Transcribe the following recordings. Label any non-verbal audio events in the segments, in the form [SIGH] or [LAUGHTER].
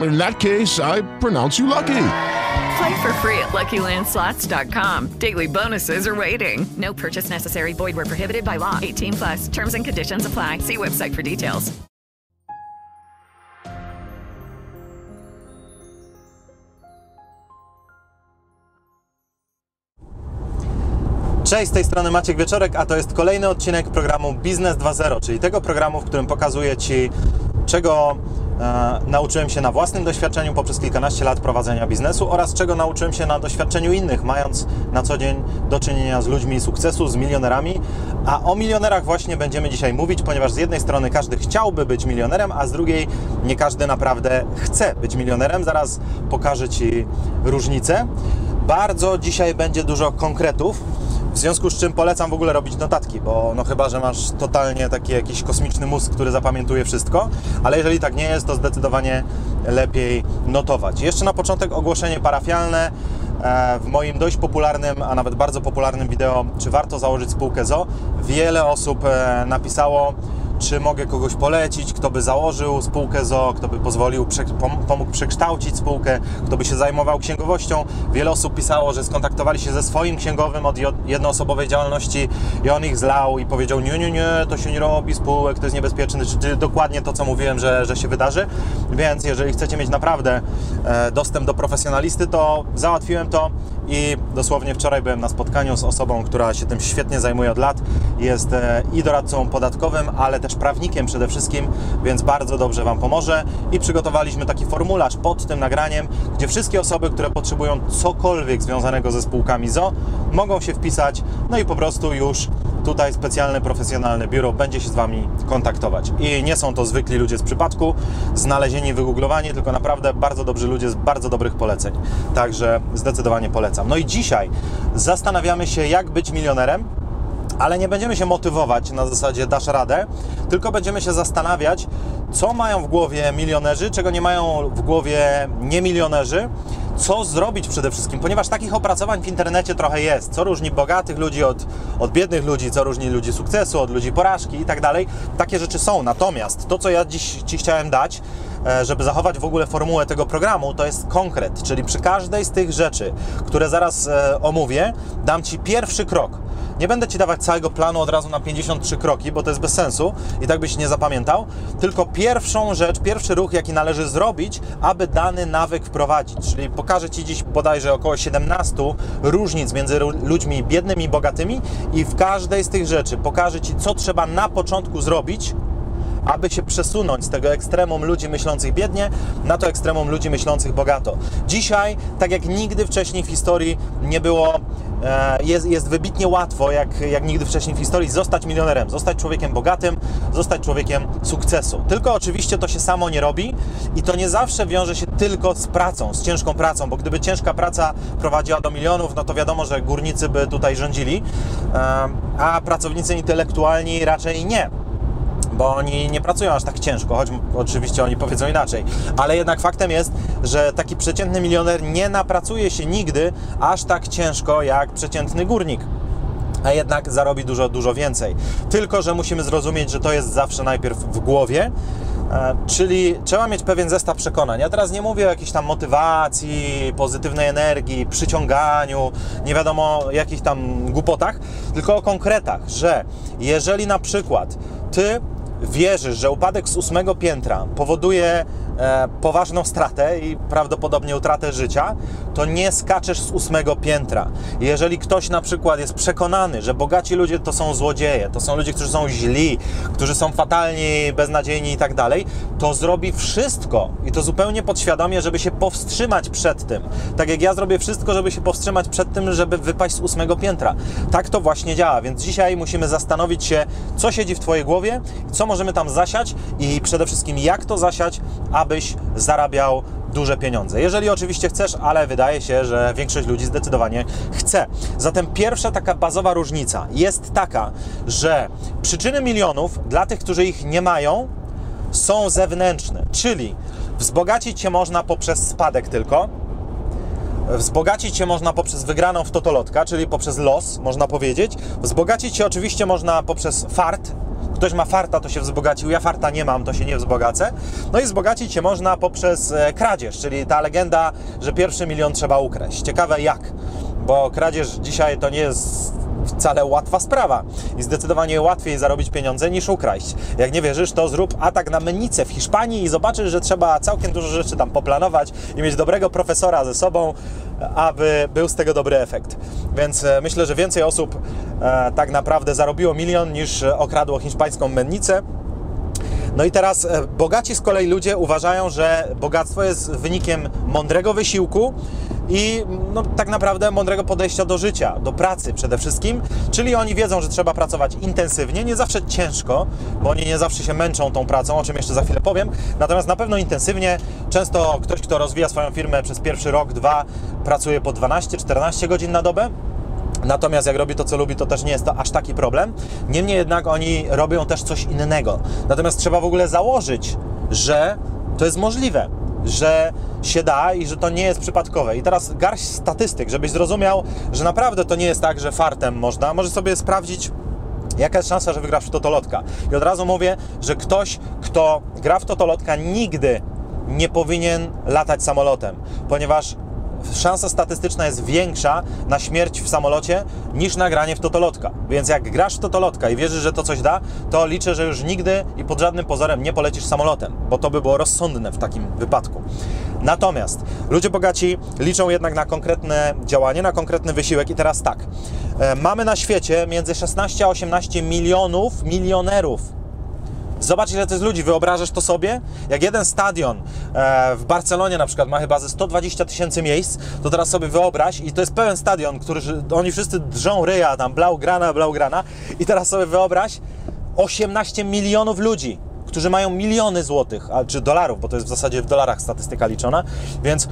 In that case, I pronounce you lucky. Play for free at LuckyLandSlots.com. Daily bonuses are waiting. No purchase necessary. Void were prohibited by law. 18 plus. Terms and conditions apply. See website for details. Cześć, z tej strony Maciek Wieczorek, a to jest kolejny odcinek programu Biznes 2.0, czyli tego programu, w którym pokazuję Ci, czego nauczyłem się na własnym doświadczeniu poprzez kilkanaście lat prowadzenia biznesu oraz czego nauczyłem się na doświadczeniu innych, mając na co dzień do czynienia z ludźmi sukcesu, z milionerami. A o milionerach właśnie będziemy dzisiaj mówić, ponieważ z jednej strony każdy chciałby być milionerem, a z drugiej nie każdy naprawdę chce być milionerem. Zaraz pokażę Ci różnicę. Bardzo dzisiaj będzie dużo konkretów. W związku z czym polecam w ogóle robić notatki, bo no chyba, że masz totalnie taki jakiś kosmiczny mózg, który zapamiętuje wszystko, ale jeżeli tak nie jest, to zdecydowanie lepiej notować. Jeszcze na początek ogłoszenie parafialne. E, W moim dość popularnym, a nawet bardzo popularnym wideo, czy warto założyć spółkę ZO, wiele osób e, napisało, czy mogę kogoś polecić, kto by założył spółkę ZO, kto by pozwolił, pomógł przekształcić spółkę, kto by się zajmował księgowością. Wiele osób pisało, że skontaktowali się ze swoim księgowym od jednoosobowej działalności i on ich zlał i powiedział, nie, nie, nie, to się nie robi spółek, to jest niebezpieczne, czyli dokładnie to, co mówiłem, że, że się wydarzy. Więc jeżeli chcecie mieć naprawdę e, dostęp do profesjonalisty, to załatwiłem to i dosłownie wczoraj byłem na spotkaniu z osobą, która się tym świetnie zajmuje od lat. Jest e, i doradcą podatkowym, ale też prawnikiem przede wszystkim, więc bardzo dobrze Wam pomoże. I przygotowaliśmy taki formularz pod tym nagraniem, gdzie wszystkie osoby, które potrzebują cokolwiek związanego ze spółkami ZO, mogą się wpisać, no i po prostu już tutaj specjalne, profesjonalne biuro będzie się z Wami kontaktować. I nie są to zwykli ludzie z przypadku, znalezieni, wygooglowani, tylko naprawdę bardzo dobrzy ludzie z bardzo dobrych poleceń. Także zdecydowanie polecam. No i dzisiaj zastanawiamy się, jak być milionerem, ale nie będziemy się motywować na zasadzie dasz radę, tylko będziemy się zastanawiać, co mają w głowie milionerzy, czego nie mają w głowie niemilionerzy, co zrobić przede wszystkim, ponieważ takich opracowań w internecie trochę jest, co różni bogatych ludzi od, od biednych ludzi, co różni ludzi sukcesu od ludzi porażki i tak dalej. Takie rzeczy są, natomiast to, co ja dziś Ci chciałem dać, żeby zachować w ogóle formułę tego programu, to jest konkret, czyli przy każdej z tych rzeczy, które zaraz e, omówię, dam Ci pierwszy krok. Nie będę Ci dawać całego planu od razu na 53 kroki, bo to jest bez sensu i tak byś nie zapamiętał, tylko pierwszą rzecz, pierwszy ruch, jaki należy zrobić, aby dany nawyk wprowadzić. Czyli pokażę Ci dziś bodajże około 17 różnic między ludźmi biednymi i bogatymi i w każdej z tych rzeczy pokażę Ci, co trzeba na początku zrobić, aby się przesunąć z tego ekstremum ludzi myślących biednie na to ekstremum ludzi myślących bogato. Dzisiaj, tak jak nigdy wcześniej w historii nie było, e, jest, jest wybitnie łatwo, jak, jak nigdy wcześniej w historii, zostać milionerem, zostać człowiekiem bogatym, zostać człowiekiem sukcesu. Tylko oczywiście to się samo nie robi i to nie zawsze wiąże się tylko z pracą, z ciężką pracą, bo gdyby ciężka praca prowadziła do milionów, no to wiadomo, że górnicy by tutaj rządzili, e, a pracownicy intelektualni raczej nie bo oni nie pracują aż tak ciężko, choć oczywiście oni powiedzą inaczej. Ale jednak faktem jest, że taki przeciętny milioner nie napracuje się nigdy aż tak ciężko jak przeciętny górnik. A jednak zarobi dużo, dużo więcej. Tylko, że musimy zrozumieć, że to jest zawsze najpierw w głowie. E, Czyli trzeba mieć pewien zestaw przekonań. Ja teraz nie mówię o jakiejś tam motywacji, pozytywnej energii, przyciąganiu, nie wiadomo jakich tam głupotach, tylko o konkretach, że jeżeli na przykład ty wierzysz, że upadek z ósmego piętra powoduje poważną stratę i prawdopodobnie utratę życia, to nie skaczesz z ósmego piętra. Jeżeli ktoś na przykład jest przekonany, że bogaci ludzie to są złodzieje, to są ludzie, którzy są źli, którzy są fatalni, beznadziejni i tak dalej, to zrobi wszystko i to zupełnie podświadomie, żeby się powstrzymać przed tym. Tak jak ja zrobię wszystko, żeby się powstrzymać przed tym, żeby wypaść z ósmego piętra. Tak to właśnie działa, więc dzisiaj musimy zastanowić się, co siedzi w Twojej głowie, co możemy tam zasiać i przede wszystkim jak to zasiać, abyś zarabiał duże pieniądze. Jeżeli oczywiście chcesz, ale wydaje się, że większość ludzi zdecydowanie chce. Zatem pierwsza taka bazowa różnica jest taka, że przyczyny milionów dla tych, którzy ich nie mają, są zewnętrzne, czyli wzbogacić się można poprzez spadek tylko, Wzbogacić się można poprzez wygraną w totolotka, czyli poprzez los, można powiedzieć. Wzbogacić się oczywiście można poprzez fart. Ktoś ma farta, to się wzbogacił. Ja farta nie mam, to się nie wzbogacę. No i wzbogacić się można poprzez e, kradzież, czyli ta legenda, że pierwszy milion trzeba ukraść. Ciekawe jak, bo kradzież dzisiaj to nie jest wcale łatwa sprawa i zdecydowanie łatwiej zarobić pieniądze niż ukraść. Jak nie wierzysz, to zrób atak na mennicę w Hiszpanii i zobaczysz, że trzeba całkiem dużo rzeczy tam poplanować i mieć dobrego profesora ze sobą, aby był z tego dobry efekt. Więc e, myślę, że więcej osób e, tak naprawdę zarobiło milion niż okradło hiszpańską mennicę. No i teraz e, bogaci z kolei ludzie uważają, że bogactwo jest wynikiem mądrego wysiłku i no, tak naprawdę mądrego podejścia do życia, do pracy przede wszystkim. Czyli oni wiedzą, że trzeba pracować intensywnie, nie zawsze ciężko, bo oni nie zawsze się męczą tą pracą, o czym jeszcze za chwilę powiem. Natomiast na pewno intensywnie. Często ktoś, kto rozwija swoją firmę przez pierwszy rok, dwa, pracuje po 12-14 godzin na dobę. Natomiast jak robi to, co lubi, to też nie jest to aż taki problem. Niemniej jednak oni robią też coś innego. Natomiast trzeba w ogóle założyć, że to jest możliwe, że się da i że to nie jest przypadkowe. I teraz garść statystyk, żebyś zrozumiał, że naprawdę to nie jest tak, że fartem można. Możesz sobie sprawdzić Jaka jest szansa, że wygrasz w totolotka? I od razu mówię, że ktoś, kto gra w totolotka, nigdy nie powinien latać samolotem, ponieważ szansa statystyczna jest większa na śmierć w samolocie niż na granie w totolotka. Więc jak grasz w totolotka i wierzysz, że to coś da, to liczę, że już nigdy i pod żadnym pozorem nie polecisz samolotem, bo to by było rozsądne w takim wypadku. Natomiast ludzie bogaci liczą jednak na konkretne działanie, na konkretny wysiłek i teraz tak. E, mamy na świecie między 16 a 18 milionów milionerów Zobacz, ile to jest ludzi. Wyobrażasz to sobie? Jak jeden stadion e, w Barcelonie na przykład ma chyba ze 120 tysięcy miejsc, to teraz sobie wyobraź i to jest pełen stadion, który oni wszyscy drżą ryja, tam blaugrana, blaugrana i teraz sobie wyobraź 18 milionów ludzi, którzy mają miliony złotych, czy dolarów, bo to jest w zasadzie w dolarach statystyka liczona, więc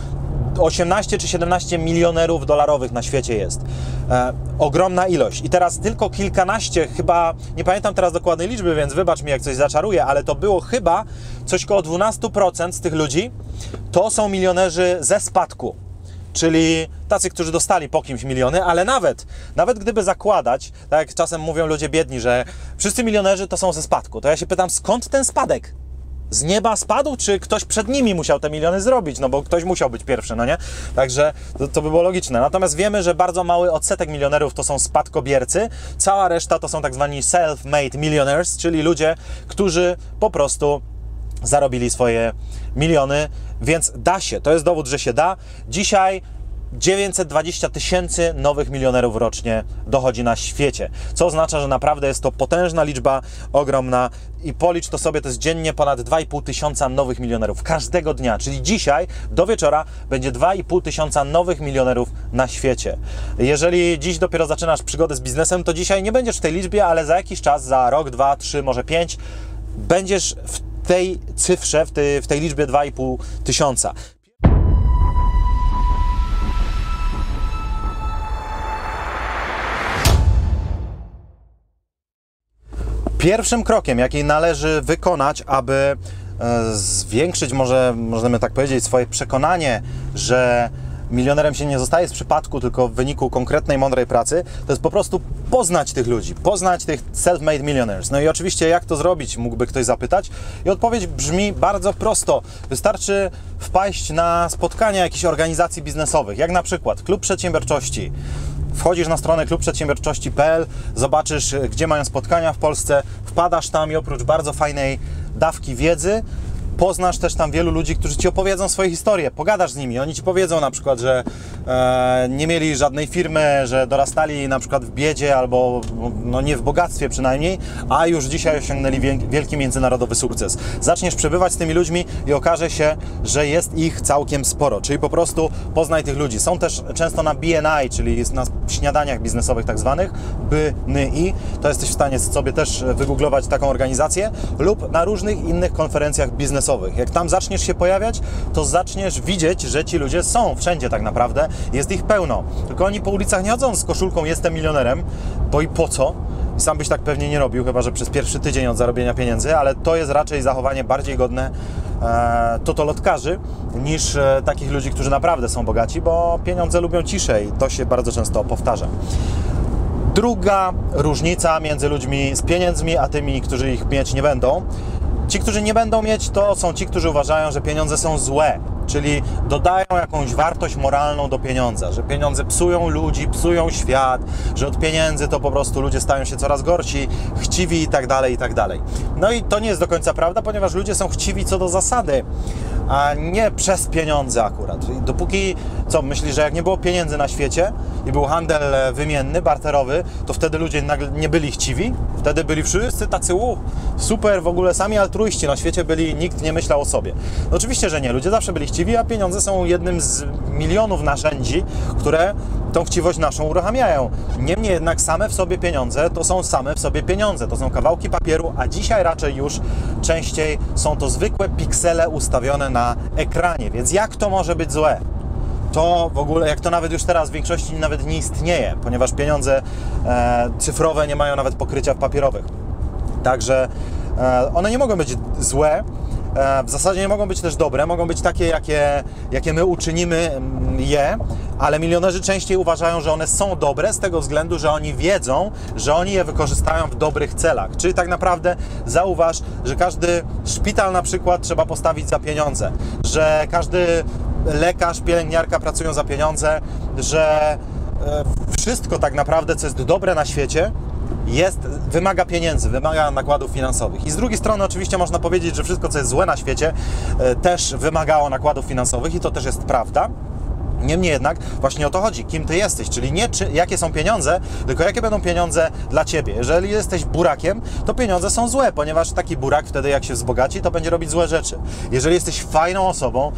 18 czy 17 milionerów dolarowych na świecie jest. E, ogromna ilość. I teraz tylko kilkanaście, chyba, nie pamiętam teraz dokładnej liczby, więc wybacz mi, jak coś zaczaruję, ale to było chyba coś koło 12% z tych ludzi, to są milionerzy ze spadku. Czyli tacy, którzy dostali po kimś miliony, ale nawet, nawet gdyby zakładać, tak jak czasem mówią ludzie biedni, że wszyscy milionerzy to są ze spadku, to ja się pytam, skąd ten spadek? z nieba spadł, czy ktoś przed nimi musiał te miliony zrobić, no bo ktoś musiał być pierwszy, no nie? Także to, to by było logiczne. Natomiast wiemy, że bardzo mały odsetek milionerów to są spadkobiercy, cała reszta to są tak zwani self-made millionaires, czyli ludzie, którzy po prostu zarobili swoje miliony, więc da się, to jest dowód, że się da. Dzisiaj 920 tysięcy nowych milionerów rocznie dochodzi na świecie, co oznacza, że naprawdę jest to potężna liczba, ogromna i policz to sobie, to jest dziennie ponad 2,5 tysiąca nowych milionerów każdego dnia, czyli dzisiaj do wieczora będzie 2,5 tysiąca nowych milionerów na świecie. Jeżeli dziś dopiero zaczynasz przygodę z biznesem, to dzisiaj nie będziesz w tej liczbie, ale za jakiś czas, za rok, dwa, trzy, może pięć, będziesz w tej cyfrze, w tej, w tej liczbie 2,5 tysiąca. Pierwszym krokiem, jaki należy wykonać, aby e, zwiększyć, może możemy tak powiedzieć, swoje przekonanie, że milionerem się nie zostaje z przypadku, tylko w wyniku konkretnej, mądrej pracy, to jest po prostu poznać tych ludzi, poznać tych self-made millionaires. No i oczywiście jak to zrobić, mógłby ktoś zapytać. I odpowiedź brzmi bardzo prosto. Wystarczy wpaść na spotkania jakichś organizacji biznesowych, jak na przykład Klub Przedsiębiorczości, wchodzisz na stronę klubprzedsiębiorczości.pl, zobaczysz, gdzie mają spotkania w Polsce, wpadasz tam i oprócz bardzo fajnej dawki wiedzy, poznasz też tam wielu ludzi, którzy Ci opowiedzą swoje historie, pogadasz z nimi, oni Ci powiedzą na przykład, że e, nie mieli żadnej firmy, że dorastali na przykład w biedzie albo no nie w bogactwie przynajmniej, a już dzisiaj osiągnęli wielki międzynarodowy sukces. Zaczniesz przebywać z tymi ludźmi i okaże się, że jest ich całkiem sporo, czyli po prostu poznaj tych ludzi. Są też często na BNI, czyli na śniadaniach biznesowych tak zwanych, BNI, to jesteś w stanie sobie też wygooglować taką organizację lub na różnych innych konferencjach biznesowych jak tam zaczniesz się pojawiać, to zaczniesz widzieć, że ci ludzie są wszędzie tak naprawdę, jest ich pełno. Tylko oni po ulicach nie chodzą z koszulką jestem milionerem, bo i po co? Sam byś tak pewnie nie robił, chyba że przez pierwszy tydzień od zarobienia pieniędzy, ale to jest raczej zachowanie bardziej godne e, totolotkarzy niż e, takich ludzi, którzy naprawdę są bogaci, bo pieniądze lubią ciszę i to się bardzo często powtarza. Druga różnica między ludźmi z pieniędzmi, a tymi, którzy ich mieć nie będą, Ci, którzy nie będą mieć, to są ci, którzy uważają, że pieniądze są złe, czyli dodają jakąś wartość moralną do pieniądza, że pieniądze psują ludzi, psują świat, że od pieniędzy to po prostu ludzie stają się coraz gorsi, chciwi i tak dalej, i tak dalej. No i to nie jest do końca prawda, ponieważ ludzie są chciwi co do zasady, a nie przez pieniądze akurat. Dopóki, co, myślisz, że jak nie było pieniędzy na świecie i był handel wymienny, barterowy, to wtedy ludzie nagle nie byli chciwi? Wtedy byli wszyscy tacy, u, super, w ogóle sami altruiści na świecie byli, nikt nie myślał o sobie. No oczywiście, że nie, ludzie zawsze byli chciwi, a pieniądze są jednym z milionów narzędzi, które tą chciwość naszą uruchamiają. Niemniej jednak same w sobie pieniądze to są same w sobie pieniądze, to są kawałki papieru, a dzisiaj raczej już częściej są to zwykłe piksele ustawione na ekranie. Więc jak to może być złe? To w ogóle, jak to nawet już teraz w większości nawet nie istnieje, ponieważ pieniądze e, cyfrowe nie mają nawet pokrycia papierowych. Także e, one nie mogą być złe, E, w zasadzie nie mogą być też dobre, mogą być takie, jakie, jakie my uczynimy mm, je, ale milionerzy częściej uważają, że one są dobre z tego względu, że oni wiedzą, że oni je wykorzystają w dobrych celach. Czyli tak naprawdę zauważ, że każdy szpital na przykład trzeba postawić za pieniądze, że każdy lekarz, pielęgniarka pracują za pieniądze, że e, wszystko tak naprawdę, co jest dobre na świecie, jest, wymaga pieniędzy, wymaga nakładów finansowych. I z drugiej strony oczywiście można powiedzieć, że wszystko, co jest złe na świecie, e, też wymagało nakładów finansowych i to też jest prawda. Niemniej jednak właśnie o to chodzi, kim ty jesteś, czyli nie czy, jakie są pieniądze, tylko jakie będą pieniądze dla ciebie. Jeżeli jesteś burakiem, to pieniądze są złe, ponieważ taki burak wtedy jak się wzbogaci, to będzie robić złe rzeczy. Jeżeli jesteś fajną osobą,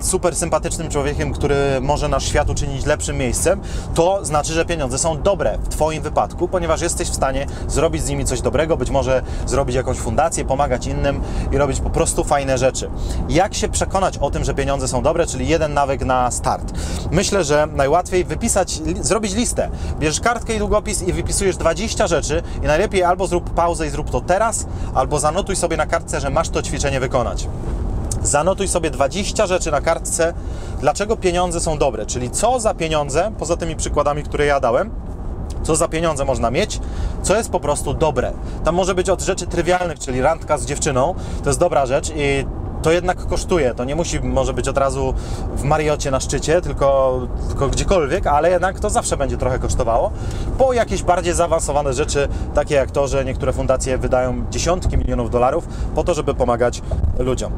super sympatycznym człowiekiem, który może nasz świat uczynić lepszym miejscem, to znaczy, że pieniądze są dobre w twoim wypadku, ponieważ jesteś w stanie zrobić z nimi coś dobrego, być może zrobić jakąś fundację, pomagać innym i robić po prostu fajne rzeczy. Jak się przekonać o tym, że pieniądze są dobre, czyli jeden nawyk na start. Myślę, że najłatwiej wypisać, zrobić listę. Bierzesz kartkę i długopis i wypisujesz 20 rzeczy i najlepiej albo zrób pauzę i zrób to teraz, albo zanotuj sobie na kartce, że masz to ćwiczenie wykonać. Zanotuj sobie 20 rzeczy na kartce, dlaczego pieniądze są dobre, czyli co za pieniądze, poza tymi przykładami, które ja dałem, co za pieniądze można mieć, co jest po prostu dobre. Tam może być od rzeczy trywialnych, czyli randka z dziewczyną, to jest dobra rzecz i to jednak kosztuje. To nie musi może być od razu w Mariocie na szczycie, tylko, tylko gdziekolwiek, ale jednak to zawsze będzie trochę kosztowało. Po jakieś bardziej zaawansowane rzeczy, takie jak to, że niektóre fundacje wydają dziesiątki milionów dolarów po to, żeby pomagać ludziom.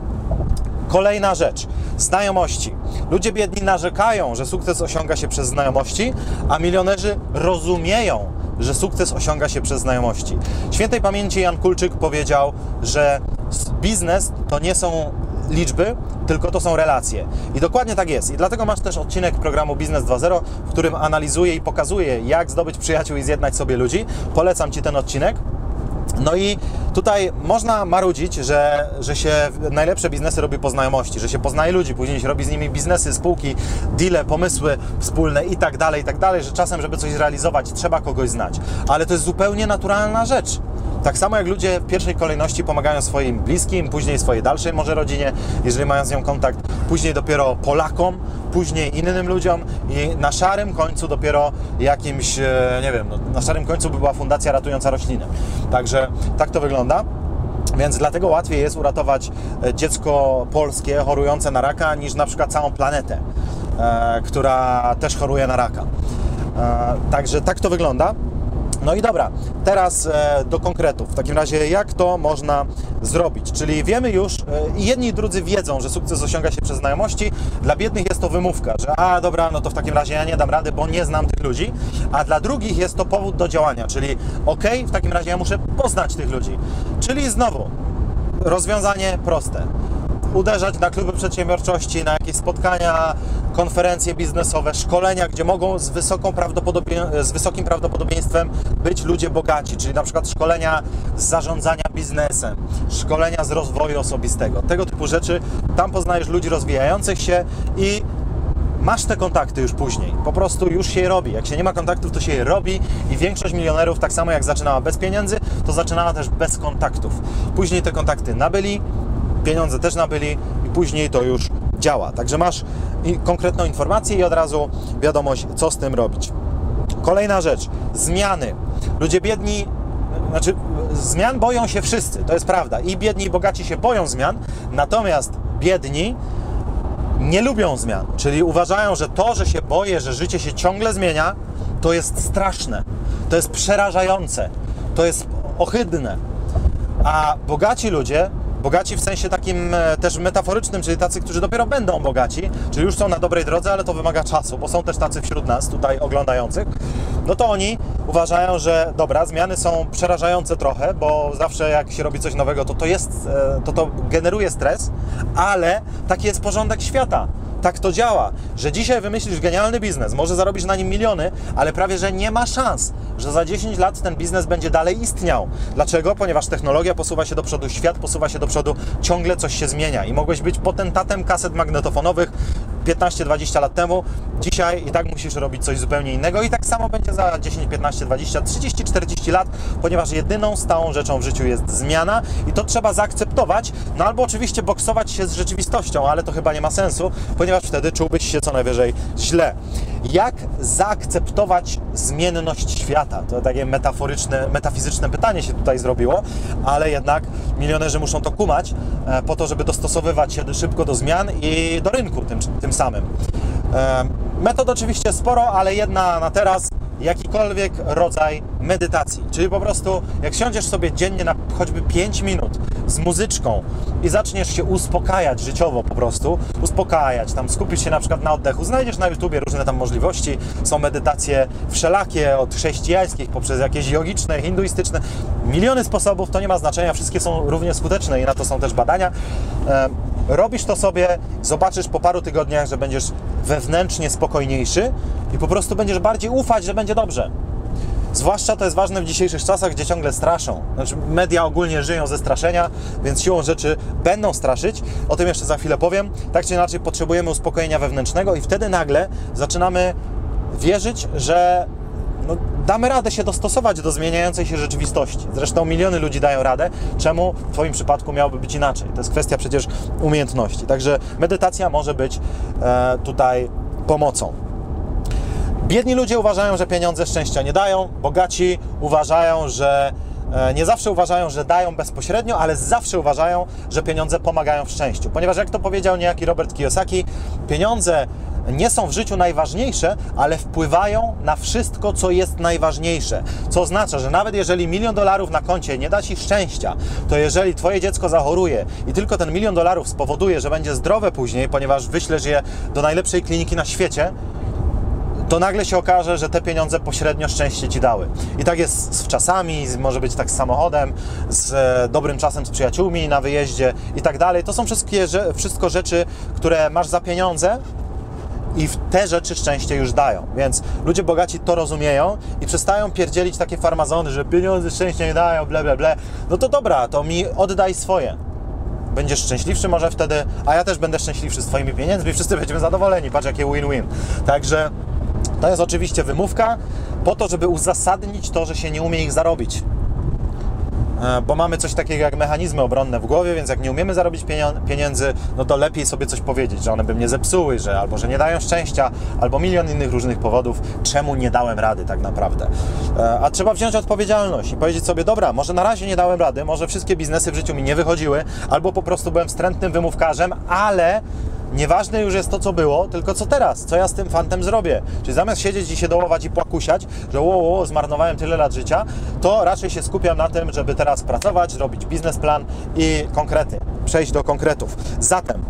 Kolejna rzecz, znajomości. Ludzie biedni narzekają, że sukces osiąga się przez znajomości, a milionerzy rozumieją, że sukces osiąga się przez znajomości. Świętej pamięci Jan Kulczyk powiedział, że biznes to nie są liczby, tylko to są relacje. I dokładnie tak jest. I dlatego masz też odcinek programu Biznes 2.0, w którym analizuję i pokazuję, jak zdobyć przyjaciół i zjednać sobie ludzi. Polecam Ci ten odcinek. No i tutaj można marudzić, że, że się najlepsze biznesy robi po znajomości, że się poznaje ludzi, później się robi z nimi biznesy, spółki, deale, pomysły wspólne i tak dalej, i tak dalej, że czasem, żeby coś zrealizować, trzeba kogoś znać. Ale to jest zupełnie naturalna rzecz. Tak samo jak ludzie w pierwszej kolejności pomagają swoim bliskim, później swojej dalszej może rodzinie, jeżeli mają z nią kontakt, później dopiero Polakom, później innym ludziom i na szarym końcu dopiero jakimś, e, nie wiem, no, na szarym końcu by była Fundacja Ratująca Rośliny. Także tak to wygląda. Więc dlatego łatwiej jest uratować e, dziecko polskie chorujące na raka niż na przykład całą planetę, e, która też choruje na raka. Także tak to wygląda. No i dobra, teraz e, do konkretów. W takim razie, jak to można zrobić? Czyli wiemy już, e, i jedni i drudzy wiedzą, że sukces osiąga się przez znajomości. Dla biednych jest to wymówka, że a dobra, no to w takim razie ja nie dam rady, bo nie znam tych ludzi. A dla drugich jest to powód do działania, czyli ok, w takim razie ja muszę poznać tych ludzi. Czyli znowu, rozwiązanie proste uderzać na kluby przedsiębiorczości, na jakieś spotkania, konferencje biznesowe, szkolenia, gdzie mogą z, wysoką prawdopodobie- z wysokim prawdopodobieństwem być ludzie bogaci, czyli na przykład szkolenia z zarządzania biznesem, szkolenia z rozwoju osobistego. Tego typu rzeczy. Tam poznajesz ludzi rozwijających się i masz te kontakty już później. Po prostu już się je robi. Jak się nie ma kontaktów, to się je robi i większość milionerów, tak samo jak zaczynała bez pieniędzy, to zaczynała też bez kontaktów. Później te kontakty nabyli, pieniądze też nabyli i później to już działa. Także masz konkretną informację i od razu wiadomość, co z tym robić. Kolejna rzecz, zmiany. Ludzie biedni, znaczy zmian boją się wszyscy, to jest prawda. I biedni i bogaci się boją zmian, natomiast biedni nie lubią zmian, czyli uważają, że to, że się boję, że życie się ciągle zmienia, to jest straszne, to jest przerażające, to jest ohydne. A bogaci ludzie Bogaci w sensie takim e, też metaforycznym, czyli tacy, którzy dopiero będą bogaci, czyli już są na dobrej drodze, ale to wymaga czasu, bo są też tacy wśród nas tutaj oglądających. No to oni uważają, że dobra, zmiany są przerażające trochę, bo zawsze jak się robi coś nowego, to to jest, e, to to generuje stres, ale taki jest porządek świata tak to działa, że dzisiaj wymyślisz genialny biznes, może zarobisz na nim miliony, ale prawie że nie ma szans, że za 10 lat ten biznes będzie dalej istniał. Dlaczego? Ponieważ technologia posuwa się do przodu, świat posuwa się do przodu, ciągle coś się zmienia i mogłeś być potentatem kaset magnetofonowych 15-20 lat temu, dzisiaj i tak musisz robić coś zupełnie innego i tak samo będzie za 10, 15, 20, 30, 40 lat, ponieważ jedyną stałą rzeczą w życiu jest zmiana i to trzeba zaakceptować, no albo oczywiście boksować się z rzeczywistością, ale to chyba nie ma sensu, ponieważ wtedy czułbyś się co najwyżej źle. Jak zaakceptować zmienność świata? To takie metaforyczne, metafizyczne pytanie się tutaj zrobiło, ale jednak milionerzy muszą to kumać e, po to, żeby dostosowywać się szybko do zmian i do rynku tym, tym samym. E, metod oczywiście sporo, ale jedna na teraz jakikolwiek rodzaj medytacji. Czyli po prostu jak siądziesz sobie dziennie na choćby 5 minut z muzyczką i zaczniesz się uspokajać życiowo po prostu, uspokajać, tam skupić się na przykład na oddechu, znajdziesz na YouTubie różne tam możliwości, są medytacje wszelakie, od chrześcijańskich poprzez jakieś jogiczne, hinduistyczne, miliony sposobów, to nie ma znaczenia, wszystkie są równie skuteczne i na to są też badania. Robisz to sobie, zobaczysz po paru tygodniach, że będziesz wewnętrznie spokojniejszy i po prostu będziesz bardziej ufać, że będzie dobrze. Zwłaszcza to jest ważne w dzisiejszych czasach, gdzie ciągle straszą. Znaczy, media ogólnie żyją ze straszenia, więc siłą rzeczy będą straszyć. O tym jeszcze za chwilę powiem. Tak czy inaczej, potrzebujemy uspokojenia wewnętrznego, i wtedy nagle zaczynamy wierzyć, że no, damy radę się dostosować do zmieniającej się rzeczywistości. Zresztą miliony ludzi dają radę. Czemu w Twoim przypadku miałoby być inaczej? To jest kwestia przecież umiejętności. Także medytacja może być e, tutaj pomocą. Biedni ludzie uważają, że pieniądze szczęścia nie dają, bogaci uważają, że e, nie zawsze uważają, że dają bezpośrednio, ale zawsze uważają, że pieniądze pomagają w szczęściu. Ponieważ jak to powiedział niejaki Robert Kiyosaki, pieniądze nie są w życiu najważniejsze, ale wpływają na wszystko, co jest najważniejsze. Co oznacza, że nawet jeżeli milion dolarów na koncie nie da Ci szczęścia, to jeżeli Twoje dziecko zachoruje i tylko ten milion dolarów spowoduje, że będzie zdrowe później, ponieważ wyślesz je do najlepszej kliniki na świecie, to nagle się okaże, że te pieniądze pośrednio szczęście Ci dały. I tak jest z czasami, może być tak z samochodem, z e, dobrym czasem z przyjaciółmi na wyjeździe i tak dalej. To są wszystkie, wszystko rzeczy, które masz za pieniądze, i te rzeczy szczęście już dają. Więc ludzie bogaci to rozumieją i przestają pierdzielić takie farmazony, że pieniądze szczęście nie dają, ble, ble, ble. No to dobra, to mi oddaj swoje. Będziesz szczęśliwszy może wtedy, a ja też będę szczęśliwszy z Twoimi pieniędzmi, wszyscy będziemy zadowoleni. Patrz, jakie win-win. Także to jest oczywiście wymówka po to, żeby uzasadnić to, że się nie umie ich zarobić. e, bo mamy coś takiego jak mechanizmy obronne w głowie, więc jak nie umiemy zarobić pieniędzy, no to lepiej sobie coś powiedzieć, że one by mnie zepsuły, że albo że nie dają szczęścia, albo milion innych różnych powodów, czemu nie dałem rady tak naprawdę. E, A trzeba wziąć odpowiedzialność i powiedzieć sobie, dobra, może na razie nie dałem rady, może wszystkie biznesy w życiu mi nie wychodziły, albo po prostu byłem wstrętnym wymówkarzem, ale Nieważne już jest to, co było, tylko co teraz, co ja z tym fantem zrobię. Czyli zamiast siedzieć i się dołować i płakusiać, że ło, ło, zmarnowałem tyle lat życia, to raczej się skupiam na tym, żeby teraz pracować, robić biznesplan i konkrety, przejść do konkretów. Zatem,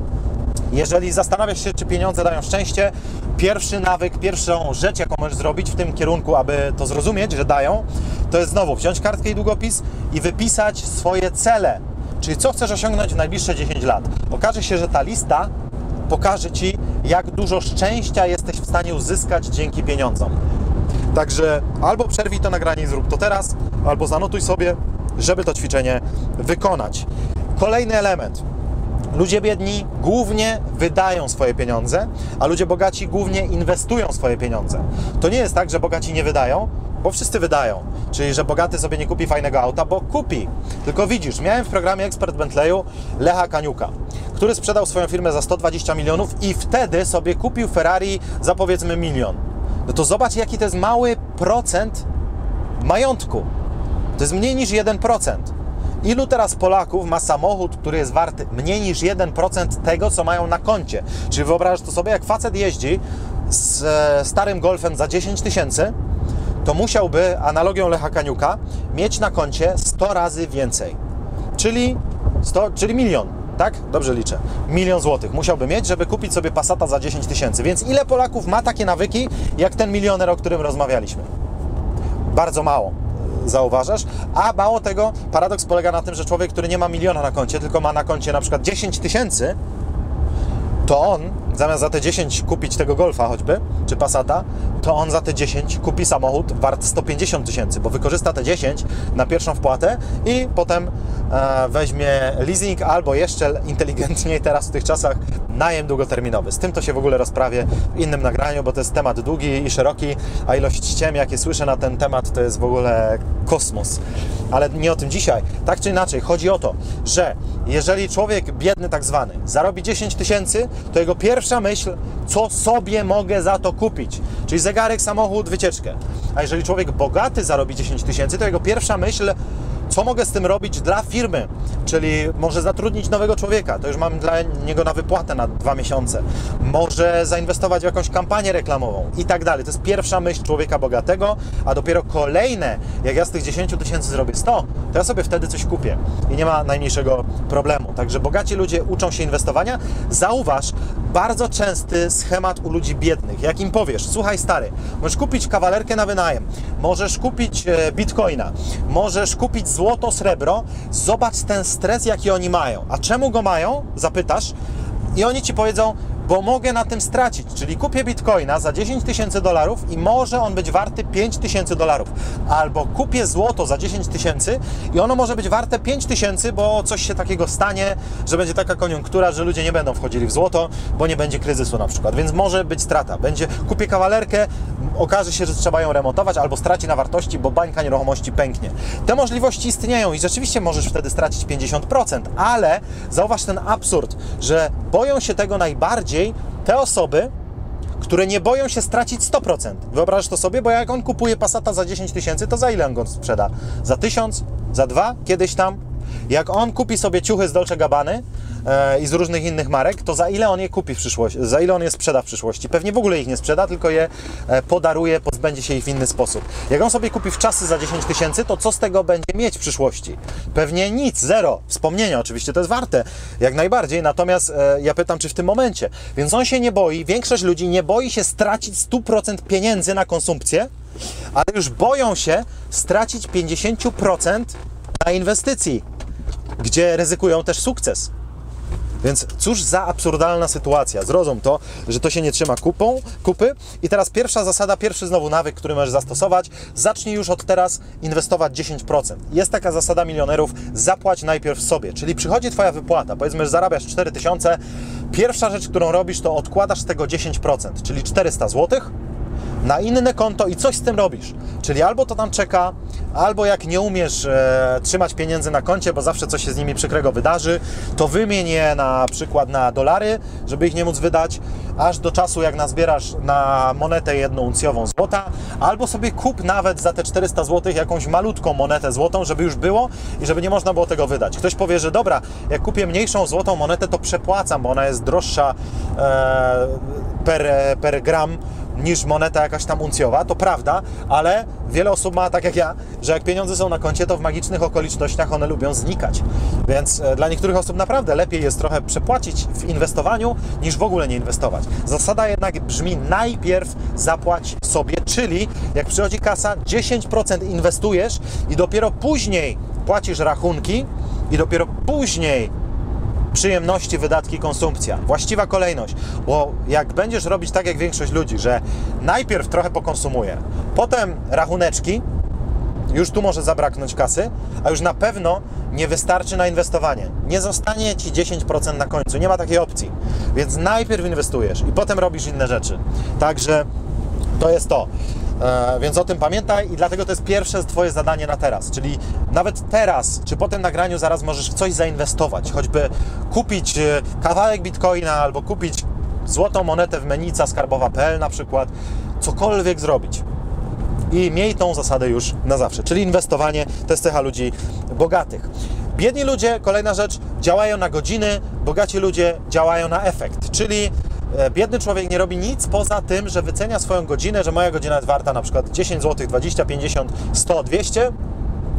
jeżeli zastanawiasz się, czy pieniądze dają szczęście, pierwszy nawyk, pierwszą rzecz, jaką możesz zrobić w tym kierunku, aby to zrozumieć, że dają, to jest znowu wziąć kartkę i długopis i wypisać swoje cele. Czyli co chcesz osiągnąć w najbliższe 10 lat. Okaże się, że ta lista pokaże Ci, jak dużo szczęścia jesteś w stanie uzyskać dzięki pieniądzom. Także albo przerwij to nagranie i zrób to teraz, albo zanotuj sobie, żeby to ćwiczenie wykonać. Kolejny element. Ludzie biedni głównie wydają swoje pieniądze, a ludzie bogaci głównie inwestują swoje pieniądze. To nie jest tak, że bogaci nie wydają, bo wszyscy wydają. Czyli, że bogaty sobie nie kupi fajnego auta, bo kupi. Tylko widzisz, miałem w programie Ekspert Bentleyu Lecha Kaniuka, który sprzedał swoją firmę za 120 milionów i wtedy sobie kupił Ferrari za powiedzmy milion. No to zobacz, jaki to jest mały procent majątku. To jest mniej niż 1%. Ilu teraz Polaków ma samochód, który jest wart mniej niż 1% tego, co mają na koncie? Czyli wyobrażasz to sobie, jak facet jeździ z e, starym Golfem za 10 tysięcy, to musiałby, analogią Lecha Kaniuka, mieć na koncie 100 razy więcej. Czyli, 100, czyli milion, tak? Dobrze liczę. Milion złotych musiałby mieć, żeby kupić sobie Passata za 10 tysięcy. Więc ile Polaków ma takie nawyki, jak ten milioner, o którym rozmawialiśmy? Bardzo mało zauważasz, a mało tego, paradoks polega na tym, że człowiek, który nie ma miliona na koncie, tylko ma na koncie na przykład 10 tysięcy, to on zamiast za te 10 kupić tego Golfa choćby, czy Passata, to on za te 10 kupi samochód wart 150 tysięcy, bo wykorzysta te 10 na pierwszą wpłatę i potem e, weźmie leasing albo jeszcze inteligentniej teraz w tych czasach najem długoterminowy. Z tym to się w ogóle rozprawię w innym nagraniu, bo to jest temat długi i szeroki, a ilość ściem, jakie słyszę na ten temat, to jest w ogóle kosmos. Ale nie o tym dzisiaj. Tak czy inaczej, chodzi o to, że jeżeli człowiek biedny tak zwany zarobi 10 tysięcy, to jego pierwsza myśl, co sobie mogę za to kupić. Czyli zegarek, samochód, wycieczkę. A jeżeli człowiek bogaty zarobi 10 tysięcy, to jego pierwsza myśl, co mogę z tym robić dla firmy, czyli może zatrudnić nowego człowieka, to już mam dla niego na wypłatę na dwa miesiące, może zainwestować w jakąś kampanię reklamową i tak dalej. To jest pierwsza myśl człowieka bogatego, a dopiero kolejne, jak ja z tych 10 tysięcy zrobię 100, to ja sobie wtedy coś kupię i nie ma najmniejszego problemu. Także bogaci ludzie uczą się inwestowania. Zauważ, bardzo częsty schemat u ludzi biednych. Jak im powiesz, słuchaj stary, możesz kupić kawalerkę na wynajem, możesz kupić e, bitcoina, możesz kupić złoto, srebro, zobacz ten stres, jaki oni mają. A czemu go mają? Zapytasz i oni ci powiedzą, bo mogę na tym stracić. Czyli kupię bitcoina za 10 tysięcy dolarów i może on być warty 5 tysięcy dolarów. Albo kupię złoto za 10 tysięcy i ono może być warte 5 tysięcy, bo coś się takiego stanie, że będzie taka koniunktura, że ludzie nie będą wchodzili w złoto, bo nie będzie kryzysu na przykład. Więc może być strata. Będzie, kupię kawalerkę, okaże się, że trzeba ją remontować, albo straci na wartości, bo bańka nieruchomości pęknie. Te możliwości istnieją i rzeczywiście możesz wtedy stracić 50%, ale zauważ ten absurd, że boją się tego najbardziej te osoby, które nie boją się stracić 100%. Wyobrażasz to sobie? Bo jak on kupuje Passata za 10 tysięcy, to za ile on go sprzeda? Za 1000? Za 2? Kiedyś tam? Jak on kupi sobie ciuchy z Dolce Gabbany i z różnych innych marek, to za ile on je kupi w przyszłości? Za ile on je sprzeda w przyszłości? Pewnie w ogóle ich nie sprzeda, tylko je e, podaruje, pozbędzie się ich w inny sposób. Jak on sobie kupi w czasy za 10 tysięcy, to co z tego będzie mieć w przyszłości? Pewnie nic, zero. Wspomnienia oczywiście to jest warte, jak najbardziej, natomiast e, ja pytam, czy w tym momencie. Więc on się nie boi, większość ludzi nie boi się stracić 100% pieniędzy na konsumpcję, ale już boją się stracić 50% na inwestycji, gdzie ryzykują też sukces. Więc cóż za absurdalna sytuacja. Zrozum to, że to się nie trzyma kupą, kupy. I teraz pierwsza zasada, pierwszy znowu nawyk, który możesz zastosować. Zacznij już od teraz inwestować 10%. Jest taka zasada milionerów, zapłać najpierw sobie. Czyli przychodzi Twoja wypłata, powiedzmy, że zarabiasz 4000. Pierwsza rzecz, którą robisz, to odkładasz z tego 10%, czyli 400 zł na inne konto i coś z tym robisz. Czyli albo to tam czeka albo jak nie umiesz e, trzymać pieniędzy na koncie, bo zawsze coś się z nimi przykrego wydarzy, to wymień je na przykład na dolary, żeby ich nie móc wydać, aż do czasu jak nazbierasz na monetę jedną uncjową złota, albo sobie kup nawet za te 400 zł jakąś malutką monetę złotą, żeby już było i żeby nie można było tego wydać. Ktoś powie, że dobra, jak kupię mniejszą złotą monetę, to przepłacam, bo ona jest droższa e, per, per gram niż moneta jakaś tam uncjowa, to prawda, ale wiele osób ma tak jak ja, że jak pieniądze są na koncie, to w magicznych okolicznościach one lubią znikać. Więc e, dla niektórych osób naprawdę lepiej jest trochę przepłacić w inwestowaniu, niż w ogóle nie inwestować. Zasada jednak brzmi najpierw zapłać sobie, czyli jak przychodzi kasa, 10% inwestujesz i dopiero później płacisz rachunki i dopiero później przyjemności, wydatki, konsumpcja. Właściwa kolejność, bo jak będziesz robić tak jak większość ludzi, że najpierw trochę pokonsumuję, potem rachuneczki, już tu może zabraknąć kasy, a już na pewno nie wystarczy na inwestowanie. Nie zostanie Ci 10% na końcu, nie ma takiej opcji. Więc najpierw inwestujesz i potem robisz inne rzeczy. Także to jest to. E, więc o tym pamiętaj i dlatego to jest pierwsze Twoje zadanie na teraz. Czyli nawet teraz, czy po tym nagraniu zaraz możesz w coś zainwestować, choćby kupić e, kawałek bitcoina albo kupić złotą monetę w menica skarbowa.pl na przykład, cokolwiek zrobić. I miej tą zasadę już na zawsze. Czyli inwestowanie to jest cecha ludzi bogatych. Biedni ludzie, kolejna rzecz, działają na godziny, bogaci ludzie działają na efekt. Czyli biedny człowiek nie robi nic poza tym, że wycenia swoją godzinę, że moja godzina jest warta na przykład 10 zł, 20, 50, 100, 200.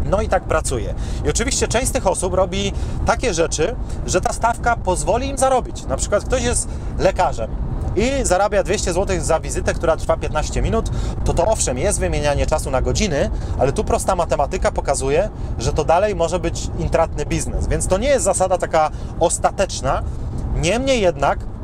No i tak pracuje. I oczywiście część z tych osób robi takie rzeczy, że ta stawka pozwoli im zarobić. Na przykład ktoś jest lekarzem i zarabia 200 zł za wizytę, która trwa 15 minut, to to owszem jest wymienianie czasu na godziny, ale tu prosta matematyka pokazuje, że to dalej może być intratny biznes. Więc to nie jest zasada taka ostateczna. Niemniej jednak E,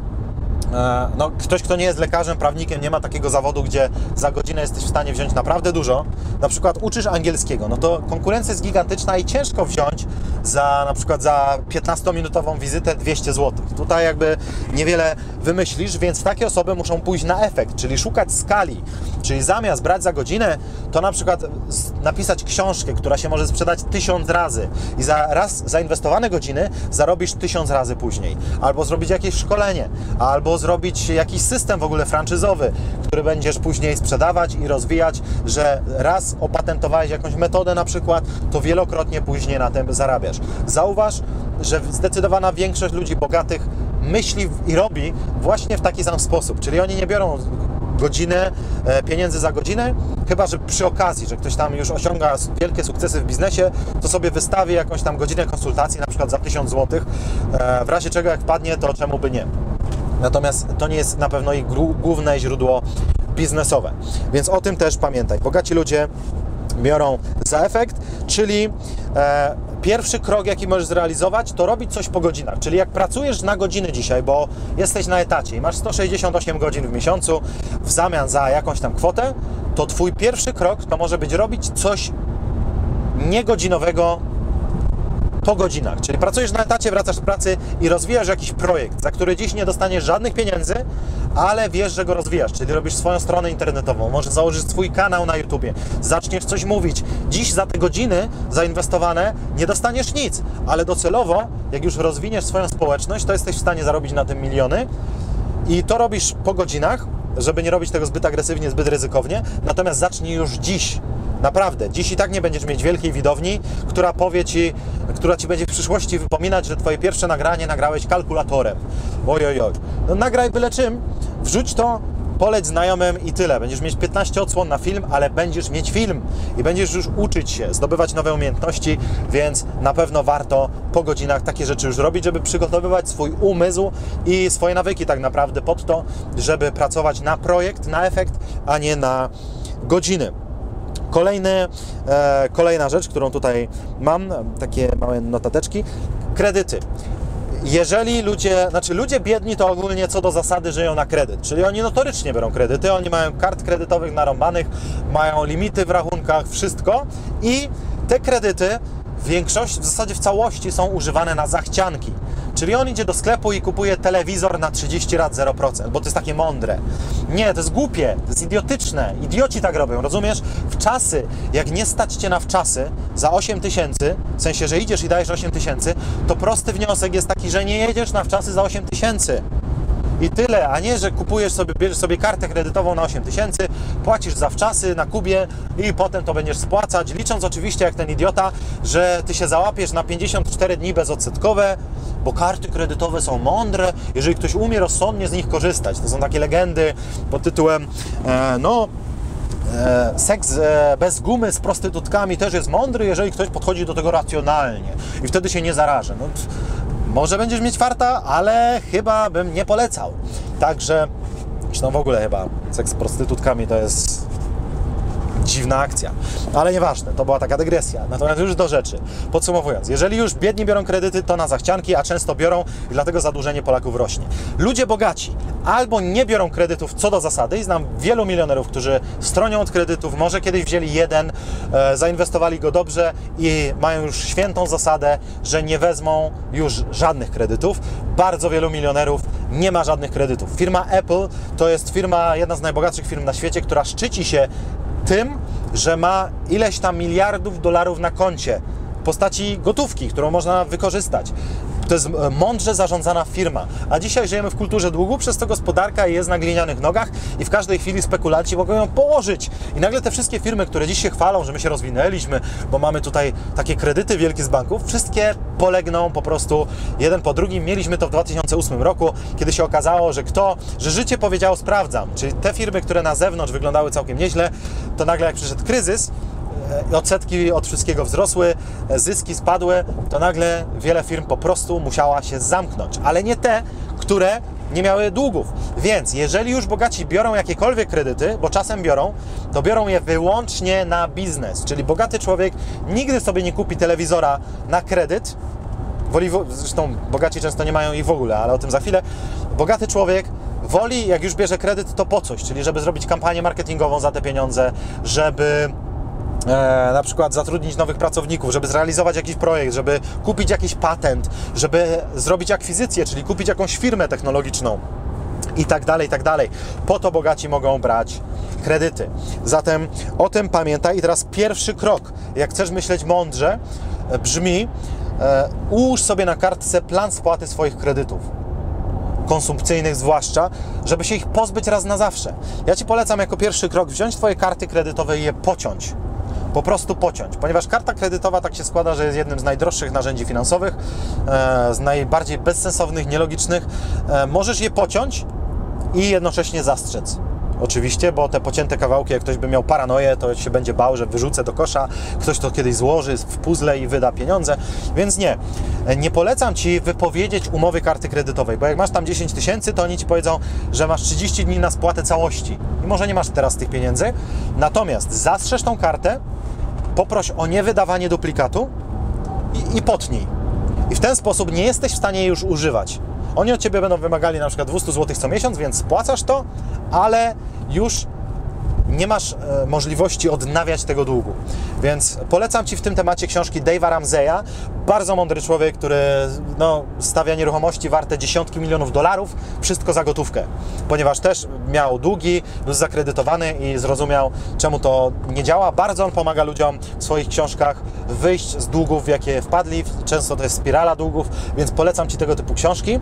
no, ktoś, kto nie jest lekarzem, prawnikiem, nie ma takiego zawodu, gdzie za godzinę jesteś w stanie wziąć naprawdę dużo, na przykład uczysz angielskiego, no to konkurencja jest gigantyczna i ciężko wziąć za na przykład za 15-minutową wizytę 200 zł. Tutaj jakby niewiele wymyślisz, więc takie osoby muszą pójść na efekt, czyli szukać skali. Czyli zamiast brać za godzinę, to na przykład napisać książkę, która się może sprzedać tysiąc razy i za raz zainwestowane godziny zarobisz tysiąc razy później. Albo zrobić jakieś szkolenie, albo zrobić jakiś system w ogóle franczyzowy, który będziesz później sprzedawać i rozwijać, że raz opatentowałeś jakąś metodę na przykład, to wielokrotnie później na tym zarabiasz. Zauważ, że zdecydowana większość ludzi bogatych myśli i robi właśnie w taki sam sposób, czyli oni nie biorą godzinę, e, pieniędzy za godzinę, chyba że przy okazji, że ktoś tam już osiąga wielkie sukcesy w biznesie, to sobie wystawi jakąś tam godzinę konsultacji, na przykład za 1000 zł, e, w razie czego jak padnie, to czemu by nie. Natomiast to nie jest na pewno ich główne źródło biznesowe. Więc o tym też pamiętaj. Bogaci ludzie biorą za efekt, czyli e, pierwszy krok, jaki możesz zrealizować, to robić coś po godzinach. Czyli jak pracujesz na godziny dzisiaj, bo jesteś na etacie i masz 168 godzin w miesiącu w zamian za jakąś tam kwotę, to Twój pierwszy krok to może być robić coś niegodzinowego po godzinach. Czyli pracujesz na etacie, wracasz z pracy i rozwijasz jakiś projekt, za który dziś nie dostaniesz żadnych pieniędzy, ale wiesz, że go rozwijasz, czyli robisz swoją stronę internetową, może założysz swój kanał na YouTubie, zaczniesz coś mówić. Dziś za te godziny zainwestowane nie dostaniesz nic, ale docelowo, jak już rozwiniesz swoją społeczność, to jesteś w stanie zarobić na tym miliony. I to robisz po godzinach, żeby nie robić tego zbyt agresywnie, zbyt ryzykownie, natomiast zacznij już dziś Naprawdę, dziś i tak nie będziesz mieć wielkiej widowni, która powie ci, która ci będzie w przyszłości wypominać, że twoje pierwsze nagranie nagrałeś kalkulatorem. Oj, oj, oj. No nagraj byle czym, wrzuć to, poleć znajomym i tyle. Będziesz mieć 15 odsłon na film, ale będziesz mieć film i będziesz już uczyć się, zdobywać nowe umiejętności, więc na pewno warto po godzinach takie rzeczy już robić, żeby przygotowywać swój umysł i swoje nawyki tak naprawdę pod to, żeby pracować na projekt, na efekt, a nie na godziny. Kolejny, e, kolejna rzecz, którą tutaj mam, takie małe notateczki, kredyty. Jeżeli ludzie, znaczy ludzie biedni to ogólnie co do zasady żyją na kredyt, czyli oni notorycznie biorą kredyty, oni mają kart kredytowych narąbanych, mają limity w rachunkach, wszystko i te kredyty w większości, w zasadzie w całości są używane na zachcianki. Czyli on idzie do sklepu i kupuje telewizor na 30 lat 0%, bo to jest takie mądre. Nie, to jest głupie, to jest idiotyczne. Idioci tak robią, rozumiesz? W czasy, jak nie stać Cię na wczasy za 8 tysięcy, w sensie, że idziesz i dajesz 8 tysięcy, to prosty wniosek jest taki, że nie jedziesz na wczasy za 8 tysięcy. I tyle, a nie, że kupujesz sobie, bierzesz sobie kartę kredytową na 8 tysięcy, płacisz za wczasy na Kubie i potem to będziesz spłacać, licząc oczywiście jak ten idiota, że Ty się załapiesz na 54 dni bezodsetkowe, bo karty kredytowe są mądre, jeżeli ktoś umie rozsądnie z nich korzystać. To są takie legendy pod tytułem, e, no, e, seks e, bez gumy z prostytutkami też jest mądry, jeżeli ktoś podchodzi do tego racjonalnie i wtedy się nie zaraża. No, może będziesz mieć farta, ale chyba bym nie polecał. Także, no w ogóle chyba seks z prostytutkami to jest dziwna akcja. Ale nieważne, to była taka dygresja. Natomiast już do rzeczy. Podsumowując, jeżeli już biedni biorą kredyty, to na zachcianki, a często biorą i dlatego zadłużenie Polaków rośnie. Ludzie bogaci albo nie biorą kredytów co do zasady i znam wielu milionerów, którzy stronią od kredytów, może kiedyś wzięli jeden, e, zainwestowali go dobrze i mają już świętą zasadę, że nie wezmą już żadnych kredytów. Bardzo wielu milionerów nie ma żadnych kredytów. Firma Apple to jest firma, jedna z najbogatszych firm na świecie, która szczyci się tym, że ma ileś tam miliardów dolarów na koncie w postaci gotówki, którą można wykorzystać. To jest e, mądrze zarządzana firma. A dzisiaj żyjemy w kulturze długu, przez to gospodarka jest na glinianych nogach i w każdej chwili spekulanci mogą ją położyć. I nagle te wszystkie firmy, które dziś się chwalą, że my się rozwinęliśmy, bo mamy tutaj takie kredyty wielkie z banków, wszystkie polegną po prostu jeden po drugim. Mieliśmy to w 2008 roku, kiedy się okazało, że kto, że życie powiedziało sprawdzam. Czyli te firmy, które na zewnątrz wyglądały całkiem nieźle, to nagle jak przyszedł kryzys, odsetki od wszystkiego wzrosły, zyski spadły, to nagle wiele firm po prostu musiała się zamknąć. Ale nie te, które nie miały długów. Więc jeżeli już bogaci biorą jakiekolwiek kredyty, bo czasem biorą, to biorą je wyłącznie na biznes. Czyli bogaty człowiek nigdy sobie nie kupi telewizora na kredyt, woli, zresztą bogaci często nie mają ich w ogóle, ale o tym za chwilę. Bogaty człowiek woli, jak już bierze kredyt, to po coś, czyli żeby zrobić kampanię marketingową za te pieniądze, żeby e, na przykład zatrudnić nowych pracowników, żeby zrealizować jakiś projekt, żeby kupić jakiś patent, żeby zrobić akwizycję, czyli kupić jakąś firmę technologiczną i tak dalej, i tak dalej. Po to bogaci mogą brać kredyty. Zatem o tym pamiętaj. I teraz pierwszy krok, jak chcesz myśleć mądrze, e, brzmi e, ułóż sobie na kartce plan spłaty swoich kredytów konsumpcyjnych zwłaszcza, żeby się ich pozbyć raz na zawsze. Ja Ci polecam jako pierwszy krok wziąć Twoje karty kredytowe i je pociąć. Po prostu pociąć, ponieważ karta kredytowa tak się składa, że jest jednym z najdroższych narzędzi finansowych, e, z najbardziej bezsensownych, nielogicznych. E, możesz je pociąć i jednocześnie zastrzec. Oczywiście, bo te pocięte kawałki, jak ktoś by miał paranoję, to się będzie bał, że wyrzucę do kosza, ktoś to kiedyś złoży w puzzle i wyda pieniądze, więc nie. Nie polecam Ci wypowiedzieć umowy karty kredytowej, bo jak masz tam 10 tysięcy, to oni Ci powiedzą, że masz 30 dni na spłatę całości i może nie masz teraz tych pieniędzy, natomiast zastrzeż tą kartę, poproś o niewydawanie duplikatu i, i potnij. I w ten sposób nie jesteś w stanie jej już używać. Oni od Ciebie będą wymagali na przykład 200 zł co miesiąc, więc spłacasz to, ale już nie masz e, możliwości odnawiać tego długu. Więc polecam Ci w tym temacie książki Dave'a Ramseya. Bardzo mądry człowiek, który no, stawia nieruchomości warte dziesiątki milionów dolarów, wszystko za gotówkę. Ponieważ też miał długi, był zakredytowany i zrozumiał, czemu to nie działa. Bardzo on pomaga ludziom w swoich książkach wyjść z długów, w jakie wpadli. Często to jest spirala długów, więc polecam Ci tego typu książki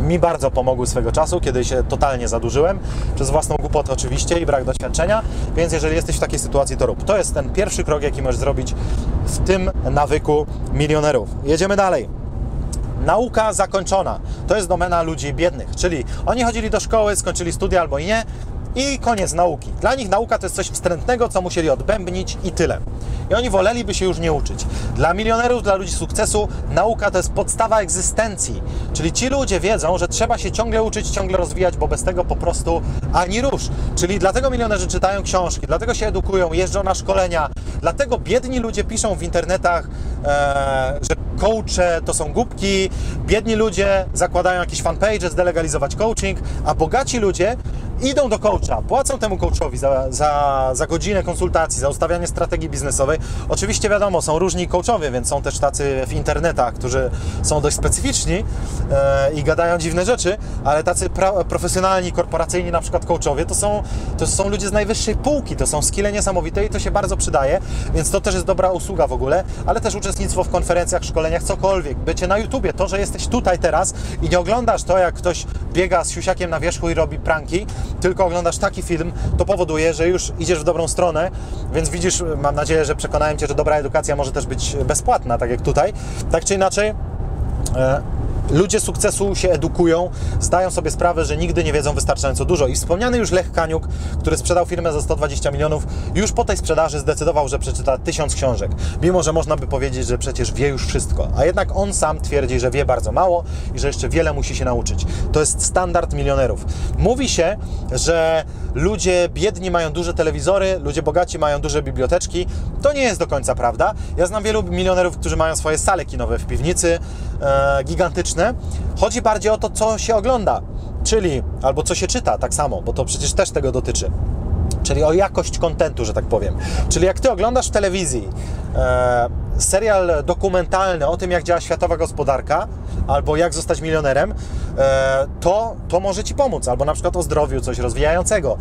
mi bardzo pomogły swego czasu, kiedy się totalnie zadłużyłem, przez własną głupotę oczywiście i brak doświadczenia, więc jeżeli jesteś w takiej sytuacji, to rób. To jest ten pierwszy krok, jaki możesz zrobić w tym nawyku milionerów. Jedziemy dalej. Nauka zakończona. To jest domena ludzi biednych, czyli oni chodzili do szkoły, skończyli studia albo i nie, i koniec nauki. Dla nich nauka to jest coś wstrętnego, co musieli odbębnić i tyle. I oni woleliby się już nie uczyć. Dla milionerów, dla ludzi sukcesu nauka to jest podstawa egzystencji. Czyli ci ludzie wiedzą, że trzeba się ciągle uczyć, ciągle rozwijać, bo bez tego po prostu ani rusz. Czyli dlatego milionerzy czytają książki, dlatego się edukują, jeżdżą na szkolenia, dlatego biedni ludzie piszą w internetach, e, że coache to są głupki, biedni ludzie zakładają jakieś fanpage, zdelegalizować coaching, a bogaci ludzie idą do coacha, płacą temu coachowi za, za, za godzinę konsultacji, za ustawianie strategii biznesowej. Oczywiście wiadomo, są różni coachowie, więc są też tacy w internetach, którzy są dość specyficzni e, i gadają dziwne rzeczy, ale tacy pra, profesjonalni, korporacyjni na przykład coachowie to są, to są ludzie z najwyższej półki, to są skille niesamowite i to się bardzo przydaje, więc to też jest dobra usługa w ogóle, ale też uczestnictwo w konferencjach, szkoleniach, cokolwiek. Bycie na YouTubie, to, że jesteś tutaj teraz i nie oglądasz to, jak ktoś biega z siusiakiem na wierzchu i robi pranki, tylko oglądasz taki film, to powoduje, że już idziesz w dobrą stronę, więc widzisz, mam nadzieję, że przekonałem Cię, że dobra edukacja może też być bezpłatna, tak jak tutaj. Tak czy inaczej, e, Ludzie sukcesu się edukują, zdają sobie sprawę, że nigdy nie wiedzą wystarczająco dużo. I wspomniany już Lech Kaniuk, który sprzedał firmę za 120 milionów, już po tej sprzedaży zdecydował, że przeczyta tysiąc książek. Mimo, że można by powiedzieć, że przecież wie już wszystko. A jednak on sam twierdzi, że wie bardzo mało i że jeszcze wiele musi się nauczyć. To jest standard milionerów. Mówi się, że ludzie biedni mają duże telewizory, ludzie bogaci mają duże biblioteczki. To nie jest do końca prawda. Ja znam wielu milionerów, którzy mają swoje sale kinowe w piwnicy, gigantyczne. Chodzi bardziej o to, co się ogląda, czyli albo co się czyta, tak samo, bo to przecież też tego dotyczy czyli o jakość kontentu, że tak powiem. Czyli jak ty oglądasz w telewizji e, serial dokumentalny o tym, jak działa światowa gospodarka, albo jak zostać milionerem, e, to, to może ci pomóc, albo na przykład o zdrowiu, coś rozwijającego.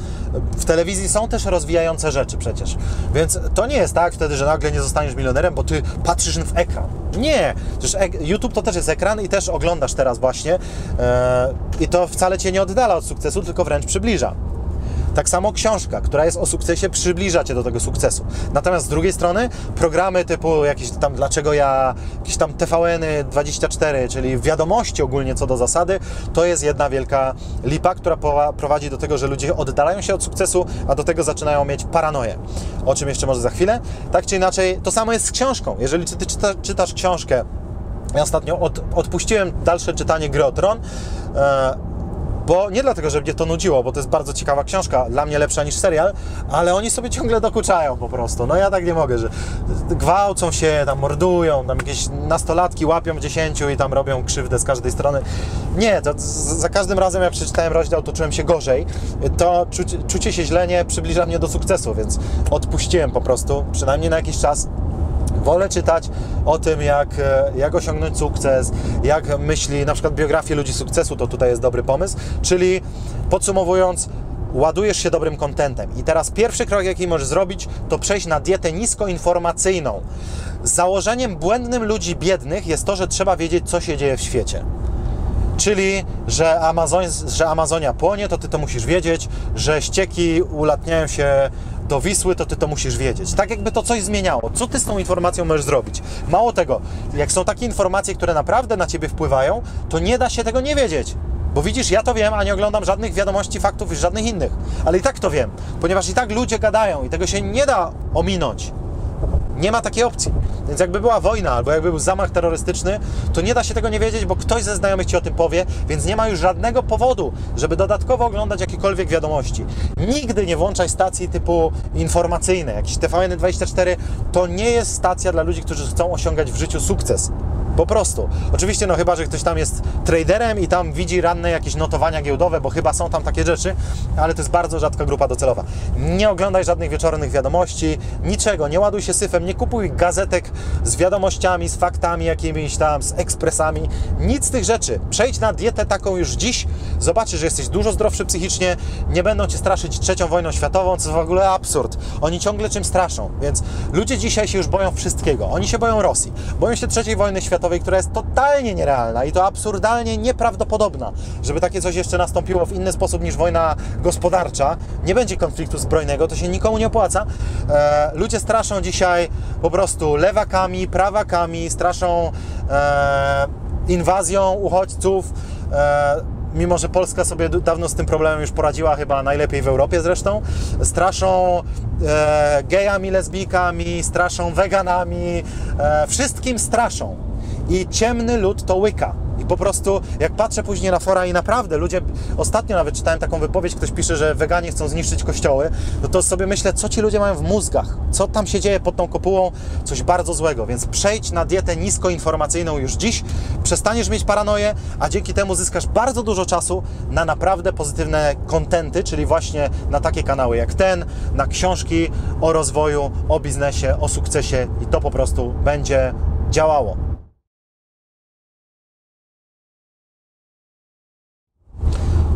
W telewizji są też rozwijające rzeczy przecież, więc to nie jest tak wtedy, że nagle nie zostaniesz milionerem, bo ty patrzysz w ekran. Nie, przecież YouTube to też jest ekran i też oglądasz teraz właśnie e, i to wcale cię nie oddala od sukcesu, tylko wręcz przybliża. Tak samo książka, która jest o sukcesie, przybliża Cię do tego sukcesu. Natomiast z drugiej strony programy typu jakieś tam, dlaczego ja, jakieś tam TVN 24, czyli wiadomości ogólnie co do zasady, to jest jedna wielka lipa, która prowadzi do tego, że ludzie oddalają się od sukcesu, a do tego zaczynają mieć paranoję. O czym jeszcze może za chwilę. Tak czy inaczej, to samo jest z książką. Jeżeli Ty czyta, czytasz książkę, ja ostatnio od, odpuściłem dalsze czytanie Gry o Tron, e, bo nie dlatego, że mnie to nudziło, bo to jest bardzo ciekawa książka, dla mnie lepsza niż serial, ale oni sobie ciągle dokuczają po prostu. No ja tak nie mogę, że gwałcą się, tam mordują, tam jakieś nastolatki łapią w dziesięciu i tam robią krzywdę z każdej strony. Nie, to za każdym razem jak przeczytałem rozdział, to czułem się gorzej. To czucie, czucie się źle nie przybliża mnie do sukcesu, więc odpuściłem po prostu, przynajmniej na jakiś czas Wolę czytać o tym, jak, e, jak osiągnąć sukces, jak myśli, na przykład biografię ludzi sukcesu, to tutaj jest dobry pomysł. Czyli podsumowując, ładujesz się dobrym kontentem. I teraz pierwszy krok, jaki możesz zrobić, to przejść na dietę niskoinformacyjną. Założeniem błędnym ludzi biednych jest to, że trzeba wiedzieć, co się dzieje w świecie. Czyli, że, Amazon, że Amazonia płonie, to ty to musisz wiedzieć, że ścieki ulatniają się do Wisły, to ty to musisz wiedzieć. Tak jakby to coś zmieniało. Co ty z tą informacją możesz zrobić? Mało tego, jak są takie informacje, które naprawdę na ciebie wpływają, to nie da się tego nie wiedzieć. Bo widzisz, ja to wiem, a nie oglądam żadnych wiadomości, faktów i żadnych innych. Ale i tak to wiem, ponieważ i tak ludzie gadają i tego się nie da ominąć. Nie ma takiej opcji. Więc jakby była wojna albo jakby był zamach terrorystyczny, to nie da się tego nie wiedzieć, bo ktoś ze znajomych ci o tym powie, więc nie ma już żadnego powodu, żeby dodatkowo oglądać jakiekolwiek wiadomości. Nigdy nie włączaj stacji typu informacyjne. Jakiś TVN24 to nie jest stacja dla ludzi, którzy chcą osiągać w życiu sukces. Po prostu. Oczywiście, no chyba, że ktoś tam jest traderem i tam widzi ranne jakieś notowania giełdowe, bo chyba są tam takie rzeczy, ale to jest bardzo rzadka grupa docelowa. Nie oglądaj żadnych wieczornych wiadomości, niczego, nie ładuj się syfem, nie kupuj gazetek z wiadomościami, z faktami jakimiś tam, z ekspresami, nic z tych rzeczy. Przejdź na dietę taką już dziś, zobaczysz, że jesteś dużo zdrowszy psychicznie, nie będą Cię straszyć trzecią wojną światową, co w ogóle absurd. Oni ciągle czym straszą, więc ludzie dzisiaj się już boją wszystkiego. Oni się boją Rosji, boją się trzeciej wojny światowej, która jest totalnie nierealna i to absurdalnie nieprawdopodobna, żeby takie coś jeszcze nastąpiło w inny sposób niż wojna gospodarcza. Nie będzie konfliktu zbrojnego, to się nikomu nie opłaca. E, ludzie straszą dzisiaj po prostu lewakami, prawakami, straszą e, inwazją uchodźców. E, mimo że Polska sobie dawno z tym problemem już poradziła, chyba najlepiej w Europie zresztą, straszą e, gejami, lesbijkami, straszą weganami, e, wszystkim straszą i ciemny lud to łyka. I po prostu jak patrzę później na fora i naprawdę ludzie, ostatnio nawet czytałem taką wypowiedź, ktoś pisze, że weganie chcą zniszczyć kościoły, no to sobie myślę, co ci ludzie mają w mózgach, co tam się dzieje pod tą kopułą, coś bardzo złego, więc przejdź na dietę niskoinformacyjną już dziś, przestaniesz mieć paranoję, a dzięki temu zyskasz bardzo dużo czasu na naprawdę pozytywne kontenty, czyli właśnie na takie kanały jak ten, na książki o rozwoju, o biznesie, o sukcesie i to po prostu będzie działało.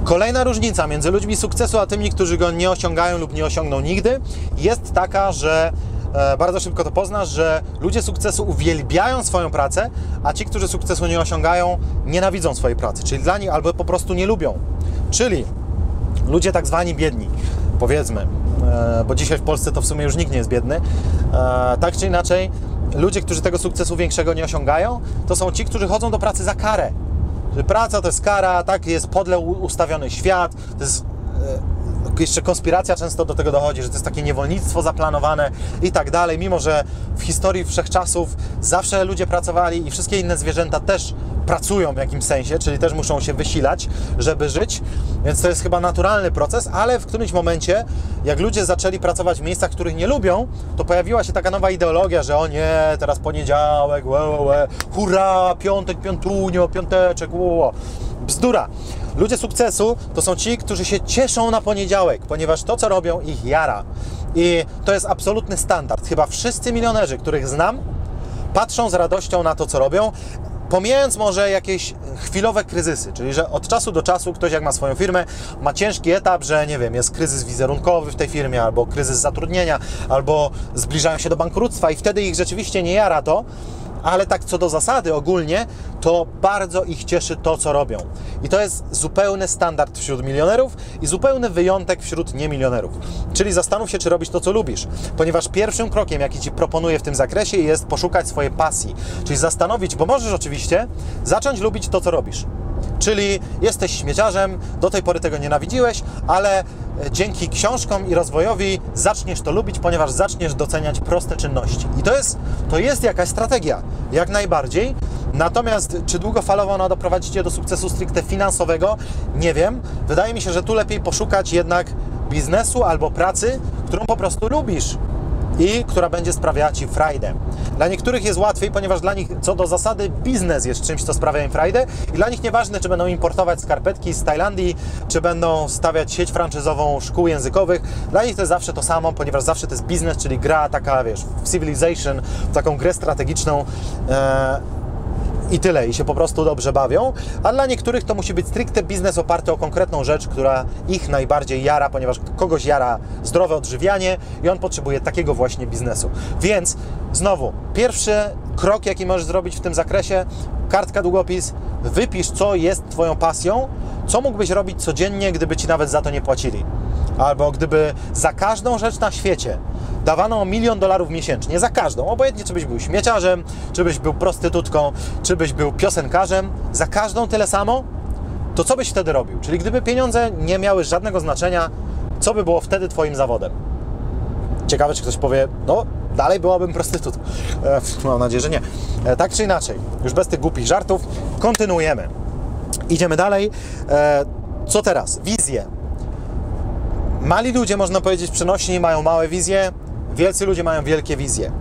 Kolejna różnica między ludźmi sukcesu a tymi, którzy go nie osiągają lub nie osiągną nigdy, jest taka, że e, bardzo szybko to poznasz, że ludzie sukcesu uwielbiają swoją pracę, a ci, którzy sukcesu nie osiągają, nienawidzą swojej pracy, czyli dla nich albo po prostu nie lubią. Czyli ludzie tak zwani biedni, powiedzmy, e, bo dzisiaj w Polsce to w sumie już nikt nie jest biedny, e, tak czy inaczej, ludzie, którzy tego sukcesu większego nie osiągają, to są ci, którzy chodzą do pracy za karę. Praca to jest kara, tak jest podle ustawiony świat, to jest e, jeszcze konspiracja często do tego dochodzi, że to jest takie niewolnictwo zaplanowane i tak dalej, mimo że w historii wszechczasów zawsze ludzie pracowali i wszystkie inne zwierzęta też pracują w jakimś sensie, czyli też muszą się wysilać, żeby żyć, więc to jest chyba naturalny proces, ale w którymś momencie, jak ludzie zaczęli pracować w miejscach, których nie lubią, to pojawiła się taka nowa ideologia, że o nie, teraz poniedziałek, łe, łe, łe, hurra, piątek, piątunio, piąteczek, ło. Bzdura. Ludzie sukcesu to są ci, którzy się cieszą na poniedziałek, ponieważ to, co robią, ich jara. I to jest absolutny standard. Chyba wszyscy milionerzy, których znam, patrzą z radością na to, co robią, pomijając może jakieś chwilowe kryzysy, czyli że od czasu do czasu ktoś jak ma swoją firmę, ma ciężki etap, że nie wiem, jest kryzys wizerunkowy w tej firmie, albo kryzys zatrudnienia, albo zbliżają się do bankructwa i wtedy ich rzeczywiście nie jara to, ale tak co do zasady ogólnie, to bardzo ich cieszy to, co robią. I to jest zupełny standard wśród milionerów i zupełny wyjątek wśród niemilionerów. Czyli zastanów się, czy robisz to, co lubisz, ponieważ pierwszym krokiem, jaki Ci proponuję w tym zakresie, jest poszukać swojej pasji. Czyli zastanowić, bo możesz oczywiście zacząć lubić to, co robisz. Czyli jesteś śmieciarzem, do tej pory tego nienawidziłeś, ale e, dzięki książkom i rozwojowi zaczniesz to lubić, ponieważ zaczniesz doceniać proste czynności. I to jest, to jest jakaś strategia, jak najbardziej. Natomiast czy długofalowo ona doprowadzi Cię do sukcesu stricte finansowego? Nie wiem. Wydaje mi się, że tu lepiej poszukać jednak biznesu albo pracy, którą po prostu lubisz i która będzie sprawiała Ci frajdę. Dla niektórych jest łatwiej, ponieważ dla nich co do zasady biznes jest czymś, co sprawia im frajdę i dla nich nieważne, czy będą importować skarpetki z Tajlandii, czy będą stawiać sieć franczyzową szkół językowych. Dla nich to jest zawsze to samo, ponieważ zawsze to jest biznes, czyli gra taka, wiesz, w Civilization, taką grę strategiczną. E, i tyle, i się po prostu dobrze bawią, a dla niektórych to musi być stricte biznes oparty o konkretną rzecz, która ich najbardziej jara, ponieważ kogoś jara zdrowe odżywianie i on potrzebuje takiego właśnie biznesu. Więc znowu, pierwszy krok, jaki możesz zrobić w tym zakresie, kartka, długopis, wypisz, co jest Twoją pasją, co mógłbyś robić codziennie, gdyby Ci nawet za to nie płacili. Albo gdyby za każdą rzecz na świecie dawano milion dolarów miesięcznie, za każdą, obojętnie czy byś był śmieciarzem, czy byś był prostytutką, czy byś był piosenkarzem, za każdą tyle samo, to co byś wtedy robił? Czyli gdyby pieniądze nie miały żadnego znaczenia, co by było wtedy Twoim zawodem? Ciekawe, czy ktoś powie, no dalej byłabym prostytutką. E, mam nadzieję, że nie. E, tak czy inaczej, już bez tych głupich żartów, kontynuujemy. Idziemy dalej. E, co teraz? Wizje. Mali ludzie, można powiedzieć, przenośni mają małe wizje, wielcy ludzie mają wielkie wizje,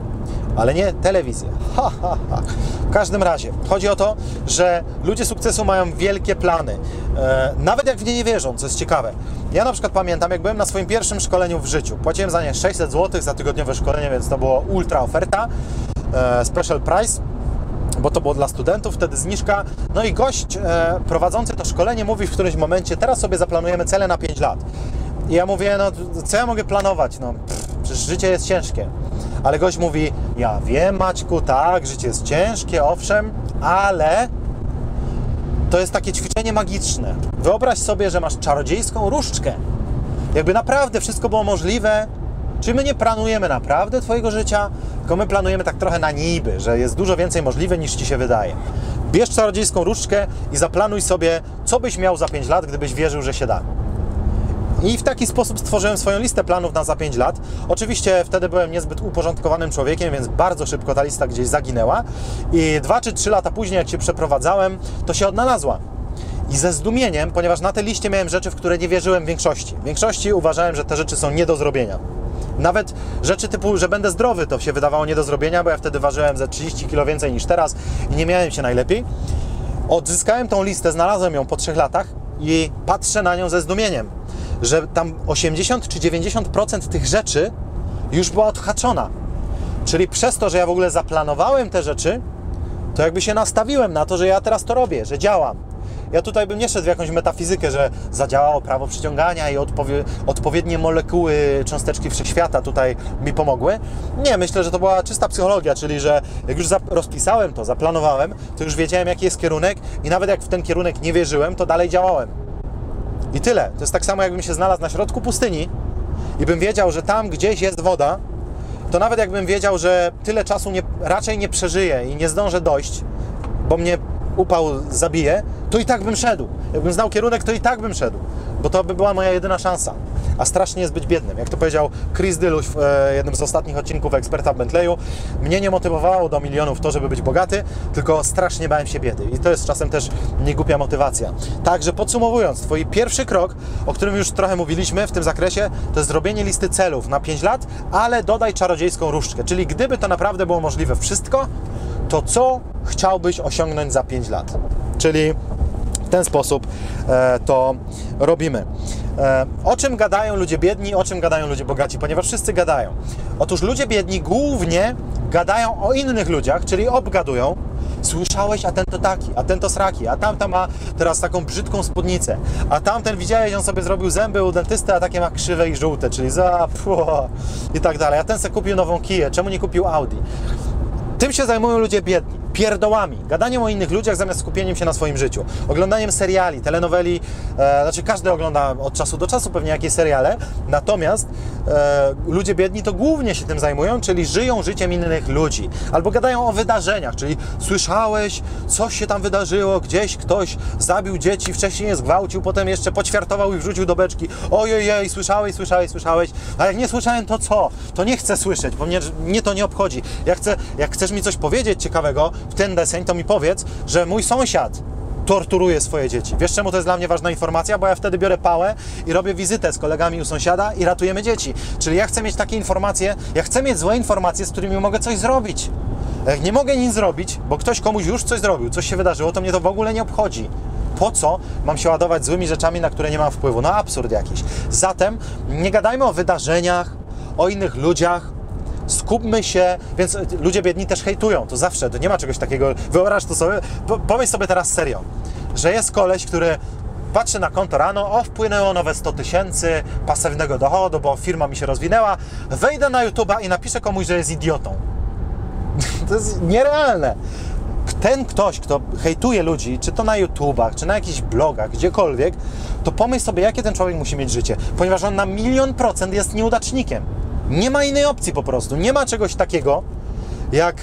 ale nie telewizję. [LAUGHS] Ha, ha, ha. W każdym razie, chodzi o to, że ludzie sukcesu mają wielkie plany, e, nawet jak w nie nie wierzą, co jest ciekawe. Ja na przykład pamiętam, jak byłem na swoim pierwszym szkoleniu w życiu, płaciłem za nie 600 zł za tygodniowe szkolenie, więc to było ultra oferta, e, special price, bo to było dla studentów, wtedy zniżka. No i gość e, prowadzący to szkolenie mówi w którymś momencie, teraz sobie zaplanujemy cele na 5 lat. I ja mówię, no co ja mogę planować? No pff, przecież życie jest ciężkie. Ale gość mówi, ja wiem Maćku, tak, życie jest ciężkie, owszem, ale to jest takie ćwiczenie magiczne. Wyobraź sobie, że masz czarodziejską różdżkę. Jakby naprawdę wszystko było możliwe, czy my nie planujemy naprawdę Twojego życia, tylko my planujemy tak trochę na niby, że jest dużo więcej możliwe niż Ci się wydaje. Bierz czarodziejską różdżkę i zaplanuj sobie, co byś miał za 5 lat, gdybyś wierzył, że się da. I w taki sposób stworzyłem swoją listę planów na za 5 lat. Oczywiście wtedy byłem niezbyt uporządkowanym człowiekiem, więc bardzo szybko ta lista gdzieś zaginęła. I 2 czy 3 lata później, jak się przeprowadzałem, to się odnalazła. I ze zdumieniem, ponieważ na tej liście miałem rzeczy, w które nie wierzyłem w większości. W większości uważałem, że te rzeczy są nie do zrobienia. Nawet rzeczy typu, że będę zdrowy, to się wydawało nie do zrobienia, bo ja wtedy ważyłem ze 30 kg więcej niż teraz i nie miałem się najlepiej. Odzyskałem tą listę, znalazłem ją po 3 latach i patrzę na nią ze zdumieniem, że tam 80 czy 90% tych rzeczy już była odhaczona. Czyli przez to, że ja w ogóle zaplanowałem te rzeczy, to jakby się nastawiłem na to, że ja teraz to robię, że działam. Ja tutaj bym nie szedł w jakąś metafizykę, że zadziałało prawo przyciągania i odpowie, odpowiednie molekuły, cząsteczki wszechświata tutaj mi pomogły. Nie, myślę, że to była czysta psychologia, czyli że jak już rozpisałem to, zaplanowałem, to już wiedziałem, jaki jest kierunek i nawet jak w ten kierunek nie wierzyłem, to dalej działałem. I tyle. To jest tak samo, jakbym się znalazł na środku pustyni i bym wiedział, że tam gdzieś jest woda, to nawet jakbym wiedział, że tyle czasu nie, raczej nie przeżyję i nie zdążę dojść, bo mnie upał zabije, to i tak bym szedł. Jakbym znał kierunek, to i tak bym szedł, bo to by była moja jedyna szansa. A strasznie jest być biednym. Jak to powiedział Chris Dyluś w e, jednym z ostatnich odcinków Eksperta w Bentleyu, mnie nie motywowało do milionów to, żeby być bogaty, tylko strasznie bałem się biedy. I to jest czasem też niegłupia motywacja. Także podsumowując, Twój pierwszy krok, o którym już trochę mówiliśmy w tym zakresie, to jest zrobienie listy celów na 5 lat, ale dodaj czarodziejską różdżkę. Czyli gdyby to naprawdę było możliwe wszystko, to co chciałbyś osiągnąć za 5 lat? Czyli ten sposób e, to robimy. E, o czym gadają ludzie biedni, o czym gadają ludzie bogaci? Ponieważ wszyscy gadają. Otóż ludzie biedni głównie gadają o innych ludziach, czyli obgadują. Słyszałeś, a ten to taki, a ten to sraki, a tamta ma teraz taką brzydką spódnicę, a tamten widziałeś, on sobie zrobił zęby u dentysty, a takie ma krzywe i żółte, czyli za pło, i tak dalej. A ten sobie kupił nową kiję, czemu nie kupił Audi? Tym się zajmują ludzie biedni, pierdołami, gadaniem o innych ludziach zamiast skupieniem się na swoim życiu, oglądaniem seriali, telenoweli, e, znaczy każdy ogląda od czasu do czasu pewnie jakieś seriale, natomiast e, ludzie biedni to głównie się tym zajmują, czyli żyją życiem innych ludzi, albo gadają o wydarzeniach, czyli słyszałeś, coś się tam wydarzyło, gdzieś ktoś zabił dzieci, wcześniej je zgwałcił, potem jeszcze poćwiartował i wrzucił do beczki, ojej, słyszałeś, słyszałeś, słyszałeś, a jak nie słyszałem, to co? To nie chcę słyszeć, bo mnie, mnie to nie obchodzi. Ja chcę, jak chcesz mi coś powiedzieć ciekawego w ten deseń, to mi powiedz, że mój sąsiad torturuje swoje dzieci. Wiesz czemu to jest dla mnie ważna informacja? Bo ja wtedy biorę pałę i robię wizytę z kolegami u sąsiada i ratujemy dzieci. Czyli ja chcę mieć takie informacje, ja chcę mieć złe informacje, z którymi mogę coś zrobić. Jak nie mogę nic zrobić, bo ktoś komuś już coś zrobił, coś się wydarzyło, to mnie to w ogóle nie obchodzi. Po co mam się ładować złymi rzeczami, na które nie mam wpływu? No absurd jakiś. Zatem nie gadajmy o wydarzeniach, o innych ludziach, skupmy się, więc ludzie biedni też hejtują, to zawsze, to nie ma czegoś takiego, wyobraź to sobie, po, pomyśl sobie teraz serio, że jest koleś, który patrzy na konto rano, o wpłynęło nowe 100 tysięcy pasywnego dochodu, bo firma mi się rozwinęła, wejdę na YouTube'a i napiszę komuś, że jest idiotą. [LAUGHS] to jest nierealne. Ten ktoś, kto hejtuje ludzi, czy to na YouTubach, czy na jakichś blogach, gdziekolwiek, to pomyśl sobie, jakie ten człowiek musi mieć życie, ponieważ on na milion procent jest nieudacznikiem. Nie ma innej opcji po prostu. Nie ma czegoś takiego jak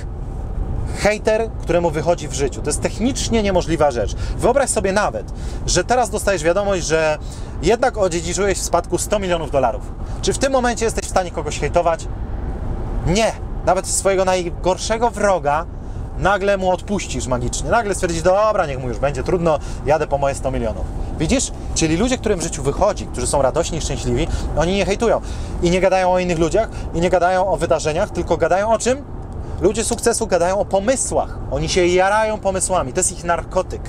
hejter, któremu wychodzi w życiu. To jest technicznie niemożliwa rzecz. Wyobraź sobie nawet, że teraz dostajesz wiadomość, że jednak odziedziczyłeś w spadku 100 milionów dolarów. Czy w tym momencie jesteś w stanie kogoś hejtować? Nie. Nawet swojego najgorszego wroga nagle mu odpuścisz magicznie. Nagle stwierdzisz, dobra, niech mu już będzie trudno, jadę po moje 100 milionów. Widzisz? Czyli ludzie, którym w życiu wychodzi, którzy są radośni i szczęśliwi, oni nie hejtują. I nie gadają o innych ludziach, i nie gadają o wydarzeniach, tylko gadają o czym? Ludzie sukcesu gadają o pomysłach. Oni się jarają pomysłami. To jest ich narkotyk.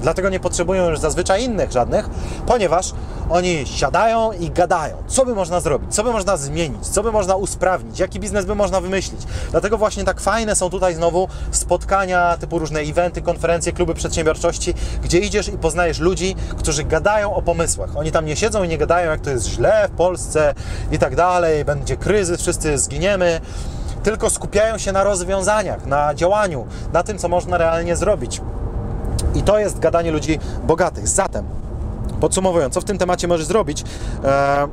Dlatego nie potrzebują już zazwyczaj innych żadnych, ponieważ oni siadają i gadają, co by można zrobić, co by można zmienić, co by można usprawnić, jaki biznes by można wymyślić. Dlatego właśnie tak fajne są tutaj znowu spotkania, typu różne eventy, konferencje, kluby przedsiębiorczości, gdzie idziesz i poznajesz ludzi, którzy gadają o pomysłach. Oni tam nie siedzą i nie gadają, jak to jest źle w Polsce i tak dalej, będzie kryzys, wszyscy zginiemy tylko skupiają się na rozwiązaniach, na działaniu, na tym, co można realnie zrobić. I to jest gadanie ludzi bogatych. Zatem, podsumowując, co w tym temacie możesz zrobić? E,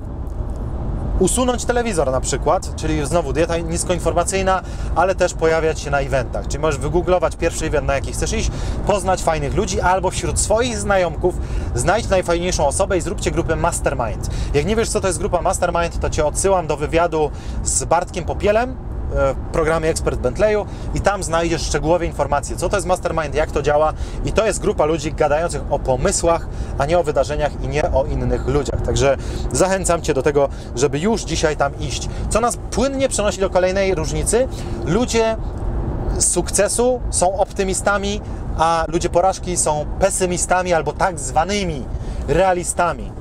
usunąć telewizor na przykład, czyli znowu dieta niskoinformacyjna, ale też pojawiać się na eventach. Czyli możesz wygooglować pierwszy event, na jaki chcesz iść, poznać fajnych ludzi, albo wśród swoich znajomków znajdź najfajniejszą osobę i zróbcie grupę Mastermind. Jak nie wiesz, co to jest grupa Mastermind, to Cię odsyłam do wywiadu z Bartkiem Popielem, w programie Ekspert Bentleyu i tam znajdziesz szczegółowe informacje, co to jest Mastermind, jak to działa i to jest grupa ludzi gadających o pomysłach, a nie o wydarzeniach i nie o innych ludziach. Także zachęcam Cię do tego, żeby już dzisiaj tam iść. Co nas płynnie przenosi do kolejnej różnicy. Ludzie sukcesu są optymistami, a ludzie porażki są pesymistami albo tak zwanymi realistami.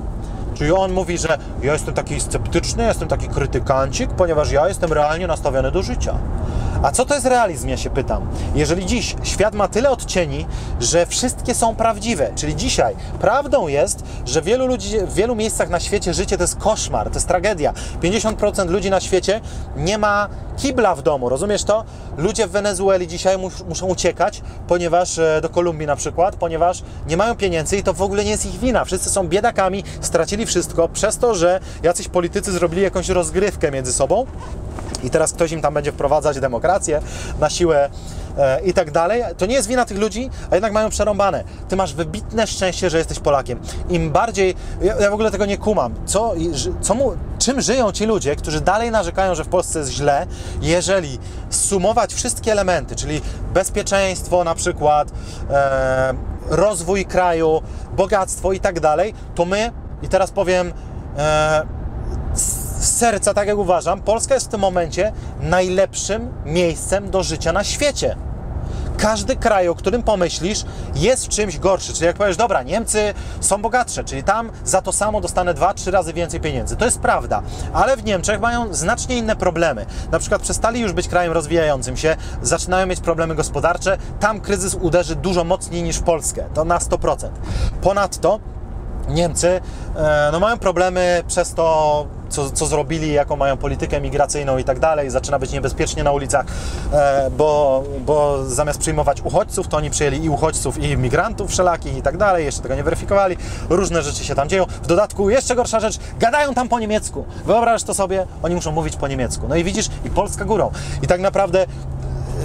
Czyli on mówi, że ja jestem taki sceptyczny, jestem taki krytykancik, ponieważ ja jestem realnie nastawiony do życia. A co to jest realizm, ja się pytam? Jeżeli dziś świat ma tyle odcieni, że wszystkie są prawdziwe, czyli dzisiaj prawdą jest, że wielu ludzi w wielu miejscach na świecie życie to jest koszmar, to jest tragedia. 50% ludzi na świecie nie ma kibla w domu, rozumiesz to? Ludzie w Wenezueli dzisiaj mus, muszą uciekać, ponieważ e, do Kolumbii na przykład, ponieważ nie mają pieniędzy i to w ogóle nie jest ich wina. Wszyscy są biedakami, stracili wszystko przez to, że jacyś politycy zrobili jakąś rozgrywkę między sobą i teraz ktoś im tam będzie wprowadzać demokrację na siłę e, i tak dalej. To nie jest wina tych ludzi, a jednak mają przerąbane. Ty masz wybitne szczęście, że jesteś Polakiem. Im bardziej, ja, ja w ogóle tego nie kumam, co, co mu, czym żyją ci ludzie, którzy dalej narzekają, że w Polsce jest źle, jeżeli sumować wszystkie elementy, czyli bezpieczeństwo na przykład, e, rozwój kraju, bogactwo i tak dalej, to my, i teraz powiem, e, z serca, tak jak uważam, Polska jest w tym momencie najlepszym miejscem do życia na świecie. Każdy kraj, o którym pomyślisz, jest w czymś gorszy. Czyli jak powiesz, dobra, Niemcy są bogatsze, czyli tam za to samo dostanę dwa, trzy razy więcej pieniędzy. To jest prawda, ale w Niemczech mają znacznie inne problemy. Na przykład przestali już być krajem rozwijającym się, zaczynają mieć problemy gospodarcze. Tam kryzys uderzy dużo mocniej niż w Polskę. To na 100%. Ponadto Niemcy e, no, mają problemy przez to, co, co zrobili, jaką mają politykę migracyjną i tak dalej. Zaczyna być niebezpiecznie na ulicach, e, bo, bo zamiast przyjmować uchodźców, to oni przyjęli i uchodźców, i migrantów wszelakich i tak dalej. Jeszcze tego nie weryfikowali. Różne rzeczy się tam dzieją. W dodatku, jeszcze gorsza rzecz, gadają tam po niemiecku. Wyobraź to sobie, oni muszą mówić po niemiecku. No i widzisz, i Polska górą. I tak naprawdę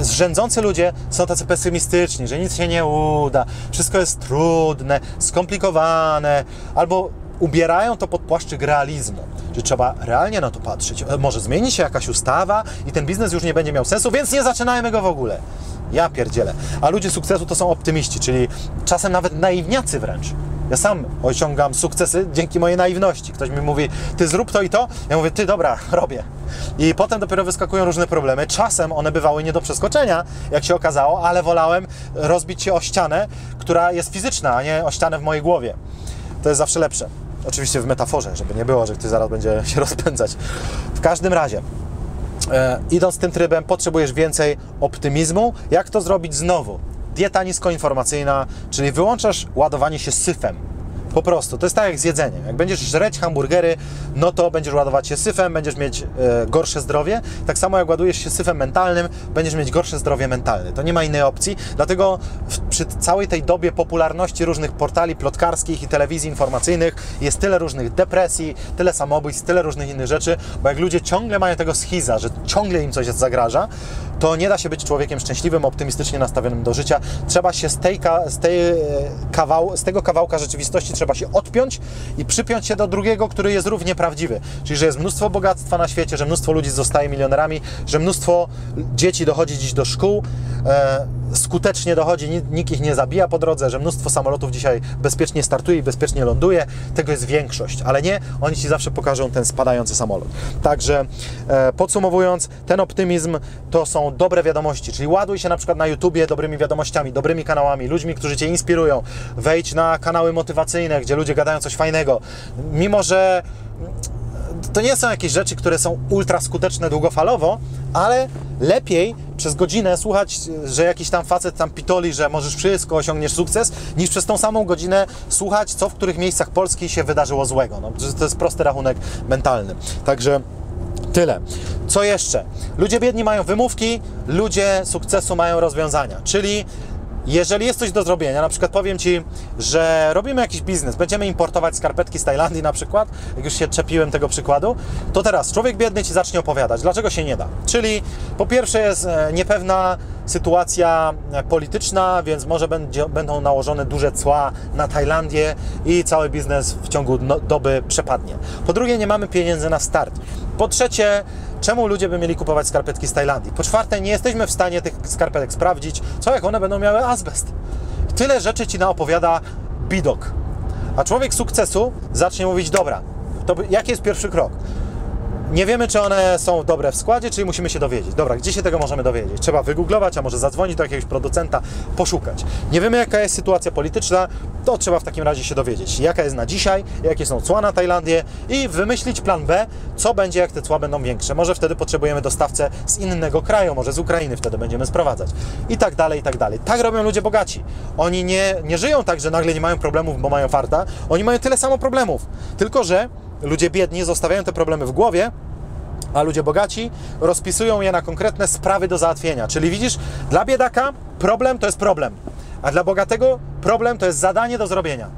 rządzący ludzie są tacy pesymistyczni, że nic się nie uda, wszystko jest trudne, skomplikowane, albo ubierają to pod płaszczyk realizmu, że trzeba realnie na to patrzeć. E, może zmieni się jakaś ustawa i ten biznes już nie będzie miał sensu, więc nie zaczynajmy go w ogóle. Ja pierdzielę. A ludzie sukcesu to są optymiści, czyli czasem nawet naiwniacy wręcz. Ja sam osiągam sukcesy dzięki mojej naiwności. Ktoś mi mówi, ty zrób to i to. Ja mówię, ty dobra, [LAUGHS] robię. I potem dopiero wyskakują różne problemy. Czasem one bywały nie do przeskoczenia, jak się okazało, ale wolałem rozbić się o ścianę, która jest fizyczna, a nie o ścianę w mojej głowie. To jest zawsze lepsze. Oczywiście w metaforze, żeby nie było, że ktoś zaraz będzie [LAUGHS] się rozpędzać. W każdym razie, e, idąc tym trybem, potrzebujesz więcej optymizmu. Jak to zrobić znowu? Dieta niskoinformacyjna, czyli wyłączasz ładowanie się syfem po prostu. To jest tak jak z jedzeniem. Jak będziesz żreć hamburgery, no to będziesz ładować się syfem, będziesz mieć e, gorsze zdrowie. Tak samo jak ładujesz się syfem mentalnym, będziesz mieć gorsze zdrowie mentalne. To nie ma innej opcji. Dlatego w, przy całej tej dobie popularności różnych portali plotkarskich i telewizji informacyjnych jest tyle różnych depresji, tyle samobójstw, tyle różnych innych rzeczy, bo jak ludzie ciągle mają tego schiza, że ciągle im coś zagraża, to nie da się być człowiekiem szczęśliwym, optymistycznie nastawionym do życia. Trzeba się z, tej, z, tej e, kawał, z tego kawałka rzeczywistości trzeba się odpiąć i przypiąć się do drugiego, który jest równie prawdziwy. Czyli, że jest mnóstwo bogactwa na świecie, że mnóstwo ludzi zostaje milionerami, że mnóstwo dzieci dochodzi dziś do szkół, e, skutecznie dochodzi, nikt ich nie zabija po drodze, że mnóstwo samolotów dzisiaj bezpiecznie startuje i bezpiecznie ląduje. Tego jest większość, ale nie, oni Ci zawsze pokażą ten spadający samolot. Także e, podsumowując, ten optymizm to są dobre wiadomości, czyli ładuj się na przykład na YouTubie dobrymi wiadomościami, dobrymi kanałami, ludźmi, którzy Cię inspirują. Wejdź na kanały motywacyjne, gdzie ludzie gadają coś fajnego. Mimo, że to nie są jakieś rzeczy, które są ultra skuteczne długofalowo, ale lepiej przez godzinę słuchać, że jakiś tam facet tam pitoli, że możesz wszystko, osiągniesz sukces, niż przez tą samą godzinę słuchać, co w których miejscach Polski się wydarzyło złego. No, to jest prosty rachunek mentalny. Także tyle. Co jeszcze? Ludzie biedni mają wymówki, ludzie sukcesu mają rozwiązania, czyli jeżeli jest coś do zrobienia, na przykład powiem Ci, że robimy jakiś biznes, będziemy importować skarpetki z Tajlandii na przykład, jak już się czepiłem tego przykładu, to teraz człowiek biedny Ci zacznie opowiadać, dlaczego się nie da. Czyli po pierwsze jest e, niepewna sytuacja polityczna, więc może będzie, będą nałożone duże cła na Tajlandię i cały biznes w ciągu no, doby przepadnie. Po drugie, nie mamy pieniędzy na start. Po trzecie, czemu ludzie by mieli kupować skarpetki z Tajlandii? Po czwarte, nie jesteśmy w stanie tych skarpetek sprawdzić, co jak one będą miały azbest. Tyle rzeczy Ci naopowiada bidok. A człowiek sukcesu zacznie mówić, dobra, to jaki jest pierwszy krok? Nie wiemy, czy one są dobre w składzie, czyli musimy się dowiedzieć. Dobra, gdzie się tego możemy dowiedzieć? Trzeba wygooglować, a może zadzwonić do jakiegoś producenta, poszukać. Nie wiemy, jaka jest sytuacja polityczna, to trzeba w takim razie się dowiedzieć. Jaka jest na dzisiaj, jakie są cła na Tajlandię i wymyślić plan B, co będzie, jak te cła będą większe. Może wtedy potrzebujemy dostawcę z innego kraju, może z Ukrainy wtedy będziemy sprowadzać. I tak dalej, i tak dalej. Tak robią ludzie bogaci. Oni nie, nie żyją tak, że nagle nie mają problemów, bo mają farta. Oni mają tyle samo problemów. Tylko, że ludzie biedni zostawiają te problemy w głowie, a ludzie bogaci rozpisują je na konkretne sprawy do załatwienia. Czyli widzisz, dla biedaka problem to jest problem, a dla bogatego problem to jest zadanie do zrobienia.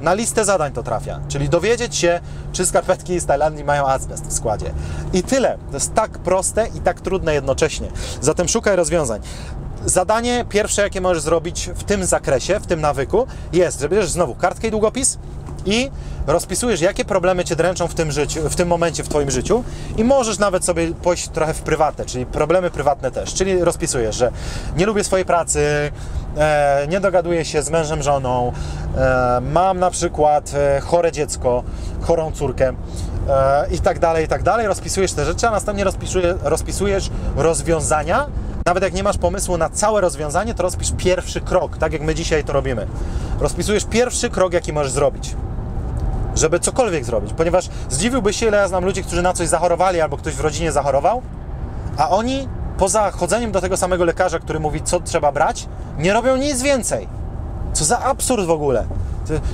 Na listę zadań to trafia, czyli dowiedzieć się, czy skarpetki z Tajlandii mają azbest w składzie. I tyle. To jest tak proste i tak trudne jednocześnie. Zatem szukaj rozwiązań. Zadanie pierwsze, jakie możesz zrobić w tym zakresie, w tym nawyku, jest, że bierzesz znowu kartkę i długopis, i rozpisujesz, jakie problemy Cię dręczą w tym, życiu, w tym momencie w Twoim życiu i możesz nawet sobie pójść trochę w prywatne, czyli problemy prywatne też, czyli rozpisujesz, że nie lubię swojej pracy, e, nie dogaduję się z mężem, żoną, e, mam na przykład e, chore dziecko, chorą córkę e, i tak dalej, i tak dalej. Rozpisujesz te rzeczy, a następnie rozpisuje, rozpisujesz rozwiązania, nawet jak nie masz pomysłu na całe rozwiązanie, to rozpisz pierwszy krok, tak jak my dzisiaj to robimy. Rozpisujesz pierwszy krok, jaki możesz zrobić żeby cokolwiek zrobić, ponieważ zdziwiłbyś się, ile ja znam ludzi, którzy na coś zachorowali albo ktoś w rodzinie zachorował, a oni poza chodzeniem do tego samego lekarza, który mówi, co trzeba brać, nie robią nic więcej. Co za absurd w ogóle.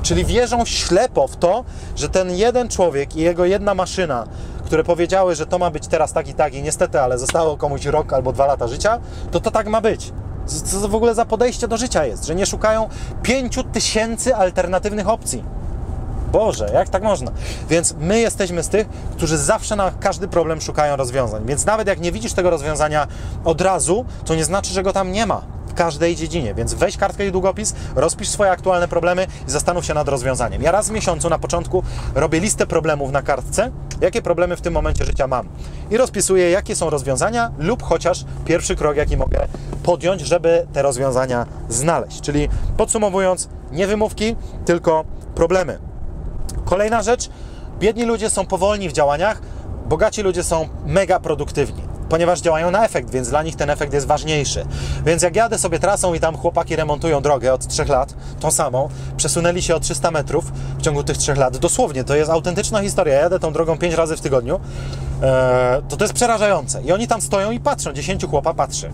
Czyli wierzą ślepo w to, że ten jeden człowiek i jego jedna maszyna, które powiedziały, że to ma być teraz tak i tak i niestety, ale zostało komuś rok albo dwa lata życia, to to tak ma być. Co to w ogóle za podejście do życia jest, że nie szukają pięciu tysięcy alternatywnych opcji. Boże, jak tak można? Więc my jesteśmy z tych, którzy zawsze na każdy problem szukają rozwiązań. Więc nawet jak nie widzisz tego rozwiązania od razu, to nie znaczy, że go tam nie ma w każdej dziedzinie. Więc weź kartkę i długopis, rozpisz swoje aktualne problemy i zastanów się nad rozwiązaniem. Ja raz w miesiącu na początku robię listę problemów na kartce, jakie problemy w tym momencie życia mam. I rozpisuję, jakie są rozwiązania lub chociaż pierwszy krok, jaki mogę podjąć, żeby te rozwiązania znaleźć. Czyli podsumowując, nie wymówki, tylko problemy. Kolejna rzecz, biedni ludzie są powolni w działaniach, bogaci ludzie są mega produktywni, ponieważ działają na efekt, więc dla nich ten efekt jest ważniejszy. Więc jak jadę sobie trasą i tam chłopaki remontują drogę od 3 lat, tą samą, przesunęli się o 300 metrów w ciągu tych 3 lat, dosłownie, to jest autentyczna historia, ja jadę tą drogą 5 razy w tygodniu, e, to to jest przerażające. I oni tam stoją i patrzą, 10 chłopa patrzy.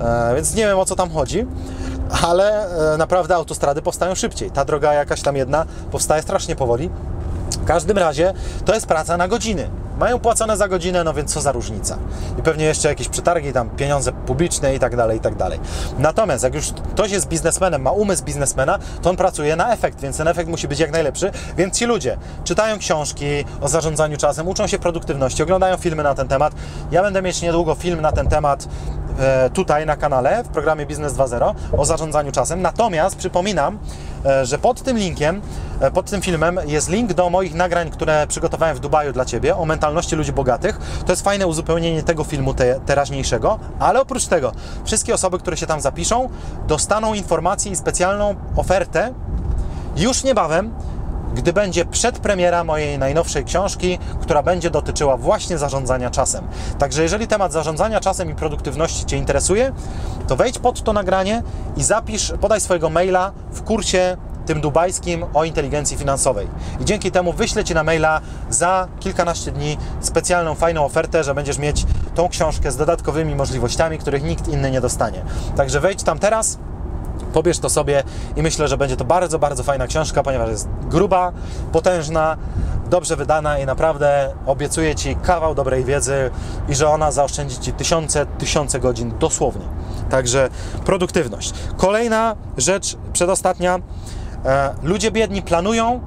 E, więc nie wiem o co tam chodzi, ale e, naprawdę autostrady powstają szybciej. Ta droga jakaś tam jedna powstaje strasznie powoli. W każdym razie to jest praca na godziny. Mają płacone za godzinę, no więc co za różnica. I pewnie jeszcze jakieś przetargi, tam pieniądze publiczne i tak dalej, i tak dalej. Natomiast jak już ktoś jest biznesmenem, ma umysł biznesmena, to on pracuje na efekt, więc ten efekt musi być jak najlepszy. Więc ci ludzie czytają książki o zarządzaniu czasem, uczą się produktywności, oglądają filmy na ten temat. Ja będę mieć niedługo film na ten temat tutaj na kanale w programie Biznes 2.0 o zarządzaniu czasem. Natomiast przypominam, e, że pod tym linkiem, e, pod tym filmem jest link do moich nagrań, które przygotowałem w Dubaju dla Ciebie o mentalności ludzi bogatych. To jest fajne uzupełnienie tego filmu te, teraźniejszego, ale oprócz tego wszystkie osoby, które się tam zapiszą, dostaną informacje i specjalną ofertę już niebawem gdy będzie przedpremiera mojej najnowszej książki, która będzie dotyczyła właśnie zarządzania czasem. Także jeżeli temat zarządzania czasem i produktywności Cię interesuje, to wejdź pod to nagranie i zapisz, podaj swojego maila w kursie tym dubajskim o inteligencji finansowej. I dzięki temu wyślę Ci na maila za kilkanaście dni specjalną, fajną ofertę, że będziesz mieć tą książkę z dodatkowymi możliwościami, których nikt inny nie dostanie. Także wejdź tam teraz, pobierz to sobie i myślę, że będzie to bardzo, bardzo fajna książka, ponieważ jest gruba, potężna, dobrze wydana i naprawdę obiecuję Ci kawał dobrej wiedzy i że ona zaoszczędzi Ci tysiące, tysiące godzin dosłownie. Także produktywność. Kolejna rzecz, przedostatnia. E, ludzie biedni planują,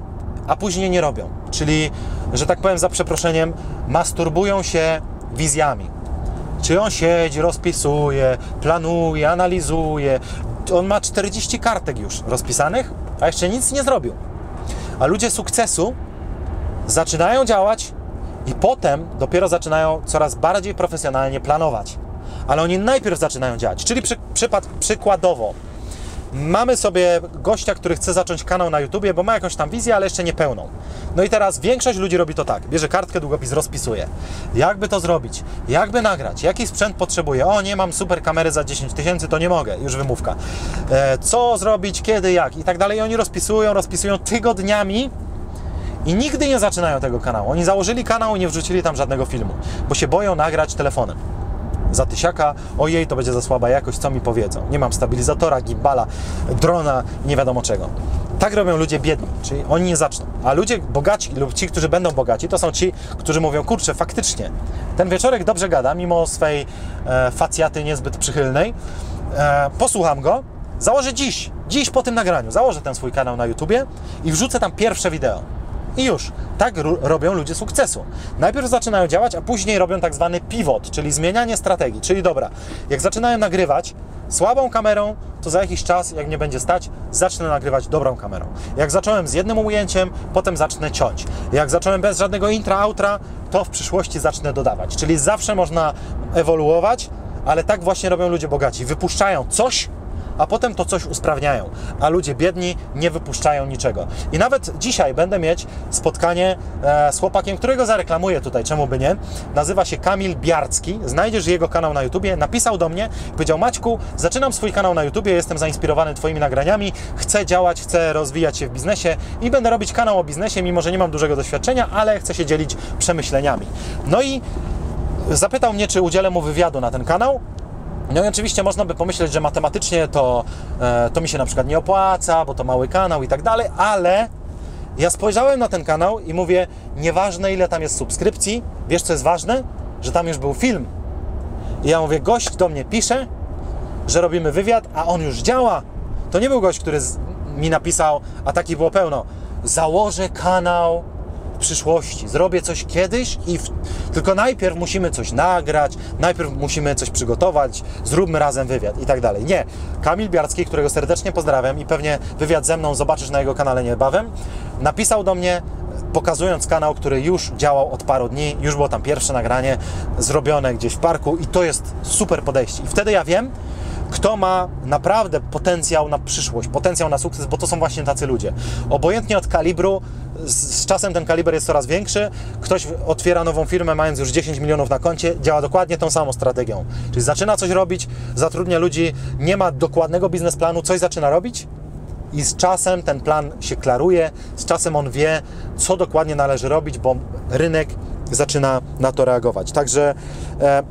a później nie robią. Czyli, że tak powiem za przeproszeniem, masturbują się wizjami. Czy on siedzi, rozpisuje, planuje, analizuje. On ma 40 kartek już rozpisanych, a jeszcze nic nie zrobił. A ludzie sukcesu zaczynają działać i potem dopiero zaczynają coraz bardziej profesjonalnie planować. Ale oni najpierw zaczynają działać. Czyli przy, przykładowo, mamy sobie gościa, który chce zacząć kanał na YouTubie, bo ma jakąś tam wizję, ale jeszcze nie pełną. No i teraz większość ludzi robi to tak, bierze kartkę, długopis, rozpisuje. Jakby to zrobić? Jakby nagrać? Jaki sprzęt potrzebuję? O, nie mam super kamery za 10 tysięcy, to nie mogę, już wymówka. E, co zrobić, kiedy, jak i tak dalej. I oni rozpisują, rozpisują tygodniami i nigdy nie zaczynają tego kanału. Oni założyli kanał i nie wrzucili tam żadnego filmu, bo się boją nagrać telefonem za tysiaka, ojej, to będzie za słaba jakość, co mi powiedzą. Nie mam stabilizatora, gimbala, drona, nie wiadomo czego. Tak robią ludzie biedni, czyli oni nie zaczną. A ludzie bogaci lub ci, którzy będą bogaci, to są ci, którzy mówią, kurczę, faktycznie, ten wieczorek dobrze gada, mimo swej e, facjaty niezbyt przychylnej. E, posłucham go, założę dziś, dziś po tym nagraniu, założę ten swój kanał na YouTubie i wrzucę tam pierwsze wideo. I już. Tak robią ludzie sukcesu. Najpierw zaczynają działać, a później robią tak zwany pivot, czyli zmienianie strategii. Czyli dobra, jak zaczynają nagrywać słabą kamerą, to za jakiś czas, jak nie będzie stać, zacznę nagrywać dobrą kamerą. Jak zacząłem z jednym ujęciem, potem zacznę ciąć. Jak zacząłem bez żadnego intra, outra, to w przyszłości zacznę dodawać. Czyli zawsze można ewoluować, ale tak właśnie robią ludzie bogaci. Wypuszczają coś, a potem to coś usprawniają, a ludzie biedni nie wypuszczają niczego. I nawet dzisiaj będę mieć spotkanie e, z chłopakiem, którego zareklamuję tutaj, czemu by nie. Nazywa się Kamil Biarcki, znajdziesz jego kanał na YouTubie, napisał do mnie, powiedział Maćku, zaczynam swój kanał na YouTubie, jestem zainspirowany Twoimi nagraniami, chcę działać, chcę rozwijać się w biznesie i będę robić kanał o biznesie, mimo że nie mam dużego doświadczenia, ale chcę się dzielić przemyśleniami. No i zapytał mnie, czy udzielę mu wywiadu na ten kanał. No i oczywiście można by pomyśleć, że matematycznie to, e, to mi się na przykład nie opłaca, bo to mały kanał i tak dalej, ale ja spojrzałem na ten kanał i mówię, nieważne ile tam jest subskrypcji, wiesz co jest ważne? Że tam już był film. I ja mówię, gość do mnie pisze, że robimy wywiad, a on już działa. To nie był gość, który mi napisał, a takich było pełno. Założę kanał przyszłości. Zrobię coś kiedyś i w... tylko najpierw musimy coś nagrać, najpierw musimy coś przygotować, zróbmy razem wywiad i tak dalej. Nie. Kamil Biarski, którego serdecznie pozdrawiam i pewnie wywiad ze mną zobaczysz na jego kanale niebawem, napisał do mnie pokazując kanał, który już działał od paru dni, już było tam pierwsze nagranie zrobione gdzieś w parku i to jest super podejście. I wtedy ja wiem, kto ma naprawdę potencjał na przyszłość, potencjał na sukces, bo to są właśnie tacy ludzie. Obojętnie od kalibru, z, czasem ten kaliber jest coraz większy. Ktoś otwiera nową firmę, mając już 10 milionów na koncie, działa dokładnie tą samą strategią. Czyli zaczyna coś robić, zatrudnia ludzi, nie ma dokładnego biznesplanu, coś zaczyna robić, i z czasem ten plan się klaruje, z czasem on wie, co dokładnie należy robić, bo rynek zaczyna na to reagować. Także e,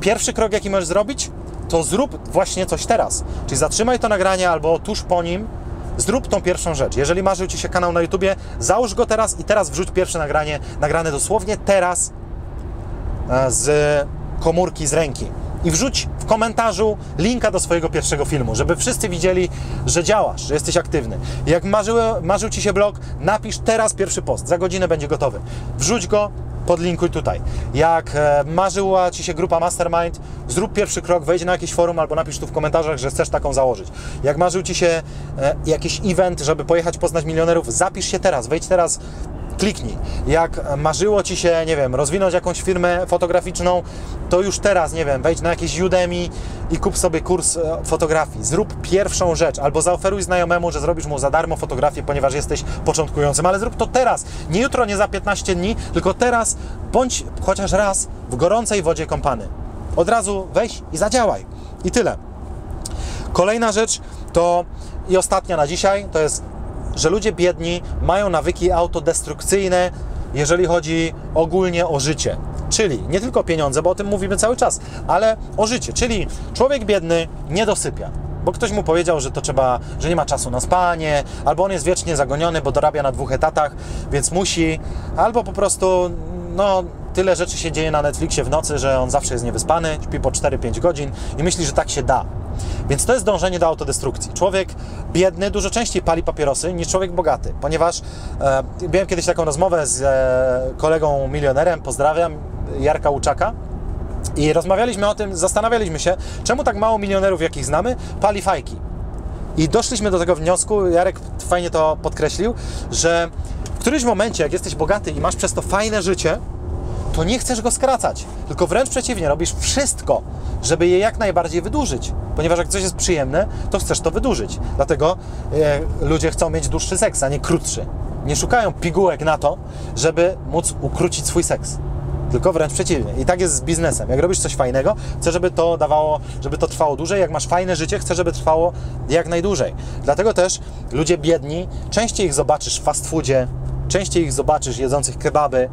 pierwszy krok, jaki możesz zrobić, to zrób właśnie coś teraz. Czyli zatrzymaj to nagranie albo tuż po nim, zrób tą pierwszą rzecz. Jeżeli marzył Ci się kanał na YouTubie, załóż go teraz i teraz wrzuć pierwsze nagranie, nagrane dosłownie teraz e, z komórki, z ręki. I wrzuć w komentarzu linka do swojego pierwszego filmu, żeby wszyscy widzieli, że działasz, że jesteś aktywny. Jak marzył, marzył Ci się blog, napisz teraz pierwszy post, za godzinę będzie gotowy. Wrzuć go, podlinkuj tutaj. Jak e, marzyła Ci się grupa Mastermind, zrób pierwszy krok, wejdź na jakieś forum albo napisz tu w komentarzach, że chcesz taką założyć. Jak marzył Ci się e, jakiś event, żeby pojechać poznać milionerów, zapisz się teraz, wejdź teraz kliknij. Jak marzyło Ci się, nie wiem, rozwinąć jakąś firmę fotograficzną, to już teraz, nie wiem, wejdź na jakieś Udemy i kup sobie kurs e, fotografii. Zrób pierwszą rzecz, albo zaoferuj znajomemu, że zrobisz mu za darmo fotografię, ponieważ jesteś początkującym, ale zrób to teraz. Nie jutro, nie za 15 dni, tylko teraz, bądź chociaż raz w gorącej wodzie kąpany. Od razu weź i zadziałaj. I tyle. Kolejna rzecz to i ostatnia na dzisiaj, to jest że ludzie biedni mają nawyki autodestrukcyjne, jeżeli chodzi ogólnie o życie. Czyli nie tylko pieniądze, bo o tym mówimy cały czas, ale o życie. Czyli człowiek biedny nie dosypia, bo ktoś mu powiedział, że to trzeba, że nie ma czasu na spanie, albo on jest wiecznie zagoniony, bo dorabia na dwóch etatach, więc musi, albo po prostu, no, tyle rzeczy się dzieje na Netflixie w nocy, że on zawsze jest niewyspany, śpi po 4-5 godzin i myśli, że tak się da. Więc to jest dążenie do autodestrukcji. Człowiek biedny dużo częściej pali papierosy niż człowiek bogaty, ponieważ e, miałem kiedyś taką rozmowę z e, kolegą milionerem, pozdrawiam, Jarka Łuczaka, i rozmawialiśmy o tym, zastanawialiśmy się, czemu tak mało milionerów, jakich znamy, pali fajki. I doszliśmy do tego wniosku, Jarek fajnie to podkreślił, że w którymś momencie, jak jesteś bogaty i masz przez to fajne życie, to nie chcesz go skracać, tylko wręcz przeciwnie, robisz wszystko, żeby je jak najbardziej wydłużyć. Ponieważ jak coś jest przyjemne, to chcesz to wydłużyć. Dlatego e, ludzie chcą mieć dłuższy seks, a nie krótszy. Nie szukają pigułek na to, żeby móc ukrócić swój seks. Tylko wręcz przeciwnie. I tak jest z biznesem. Jak robisz coś fajnego, chcesz, żeby to dawało, żeby to trwało dłużej. Jak masz fajne życie, chcesz, żeby trwało jak najdłużej. Dlatego też ludzie biedni, częściej ich zobaczysz w fast foodzie, częściej ich zobaczysz jedzących kebaby,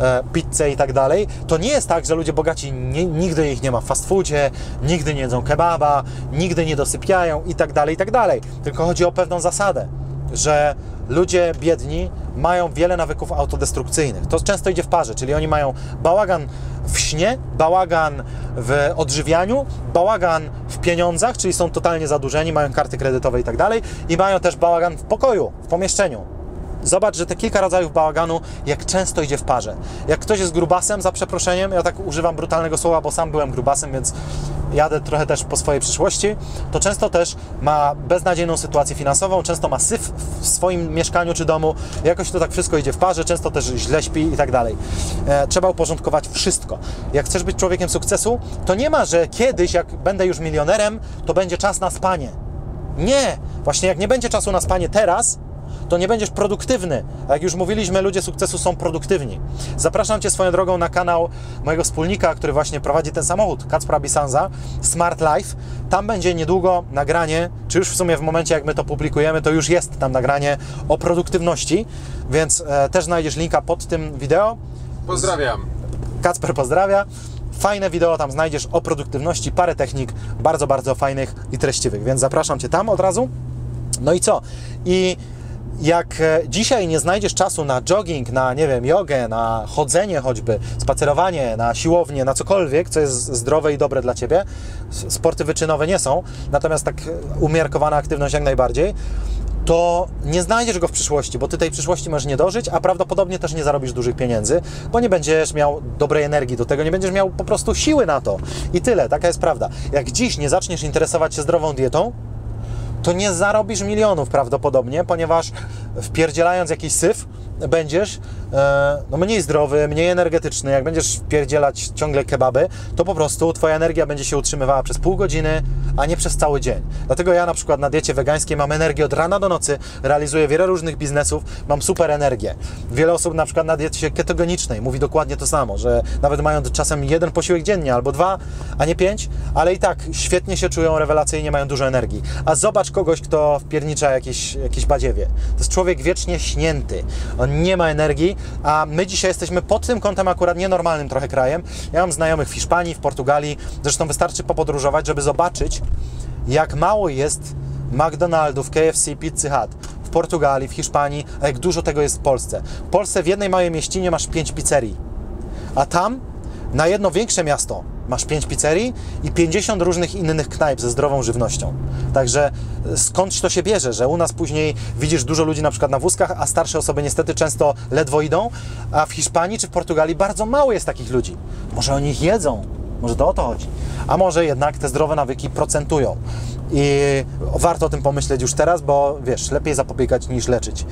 e, pizzę i tak dalej, to nie jest tak, że ludzie bogaci nie, nigdy ich nie ma w fast foodzie, nigdy nie jedzą kebaba, nigdy nie dosypiają i tak dalej, i tak dalej. Tylko chodzi o pewną zasadę, że ludzie biedni mają wiele nawyków autodestrukcyjnych. To często idzie w parze, czyli oni mają bałagan w śnie, bałagan w odżywianiu, bałagan w pieniądzach, czyli są totalnie zadłużeni, mają karty kredytowe i tak dalej, i mają też bałagan w pokoju, w pomieszczeniu. Zobacz, że te kilka rodzajów bałaganu, jak często idzie w parze. Jak ktoś jest grubasem, za przeproszeniem, ja tak używam brutalnego słowa, bo sam byłem grubasem, więc jadę trochę też po swojej przyszłości, to często też ma beznadziejną sytuację finansową, często ma syf w swoim mieszkaniu czy domu, jakoś to tak wszystko idzie w parze, często też źle śpi i tak dalej. E, trzeba uporządkować wszystko. Jak chcesz być człowiekiem sukcesu, to nie ma, że kiedyś, jak będę już milionerem, to będzie czas na spanie. Nie! Właśnie jak nie będzie czasu na spanie teraz, to nie będziesz produktywny. A jak już mówiliśmy, ludzie sukcesu są produktywni. Zapraszam Cię swoją drogą na kanał mojego wspólnika, który właśnie prowadzi ten samochód, Kacpra Bisanza, Smart Life. Tam będzie niedługo nagranie, czy już w sumie w momencie, jak my to publikujemy, to już jest tam nagranie o produktywności, więc e, też znajdziesz linka pod tym wideo. Pozdrawiam. Kacper pozdrawia. Fajne wideo tam znajdziesz o produktywności, parę technik bardzo, bardzo fajnych i treściwych, więc zapraszam Cię tam od razu. No i co? I jak e, dzisiaj nie znajdziesz czasu na jogging, na nie wiem, jogę, na chodzenie choćby, spacerowanie, na siłownię, na cokolwiek, co jest zdrowe i dobre dla Ciebie, sporty wyczynowe nie są, natomiast tak e, umiarkowana aktywność jak najbardziej, to nie znajdziesz go w przyszłości, bo ty tej przyszłości możesz nie dożyć, a prawdopodobnie też nie zarobisz dużych pieniędzy, bo nie będziesz miał dobrej energii do tego, nie będziesz miał po prostu siły na to. I tyle, taka jest prawda. Jak dziś nie zaczniesz interesować się zdrową dietą, to nie zarobisz milionów prawdopodobnie, ponieważ wpierdzielając jakiś syf, będziesz e, no, mniej zdrowy, mniej energetyczny. Jak będziesz wpierdzielać ciągle kebaby, to po prostu Twoja energia będzie się utrzymywała przez pół godziny, a nie przez cały dzień. Dlatego ja na przykład na diecie wegańskiej mam energię od rana do nocy, realizuję wiele różnych biznesów, mam super energię. Wiele osób na przykład na diecie ketogenicznej mówi dokładnie to samo, że nawet mają czasem jeden posiłek dziennie albo dwa, a nie pięć, ale i tak świetnie się czują, rewelacyjnie mają dużo energii. A zobacz kogoś, kto wpiernicza jakieś, jakieś badziewie. To jest człowiek wiecznie śnięty. On nie ma energii, a my dzisiaj jesteśmy pod tym kątem akurat nienormalnym trochę krajem. Ja mam znajomych w Hiszpanii, w Portugalii, zresztą wystarczy popodróżować, żeby zobaczyć, jak mało jest McDonaldów, KFC, Pizzy Hut w Portugalii, w Hiszpanii, a jak dużo tego jest w Polsce. W Polsce w jednej małej mieścinie masz 5 pizzerii, a tam na jedno większe miasto masz 5 pizzerii i 50 różnych innych knajp ze zdrową żywnością. Także skądś to się bierze, że u nas później widzisz dużo ludzi na przykład na wózkach, a starsze osoby niestety często ledwo idą, a w Hiszpanii czy w Portugalii bardzo mało jest takich ludzi. Może oni ich jedzą, może to o to chodzi. A może jednak te zdrowe nawyki procentują. I warto o tym pomyśleć już teraz, bo wiesz, lepiej zapobiegać niż leczyć.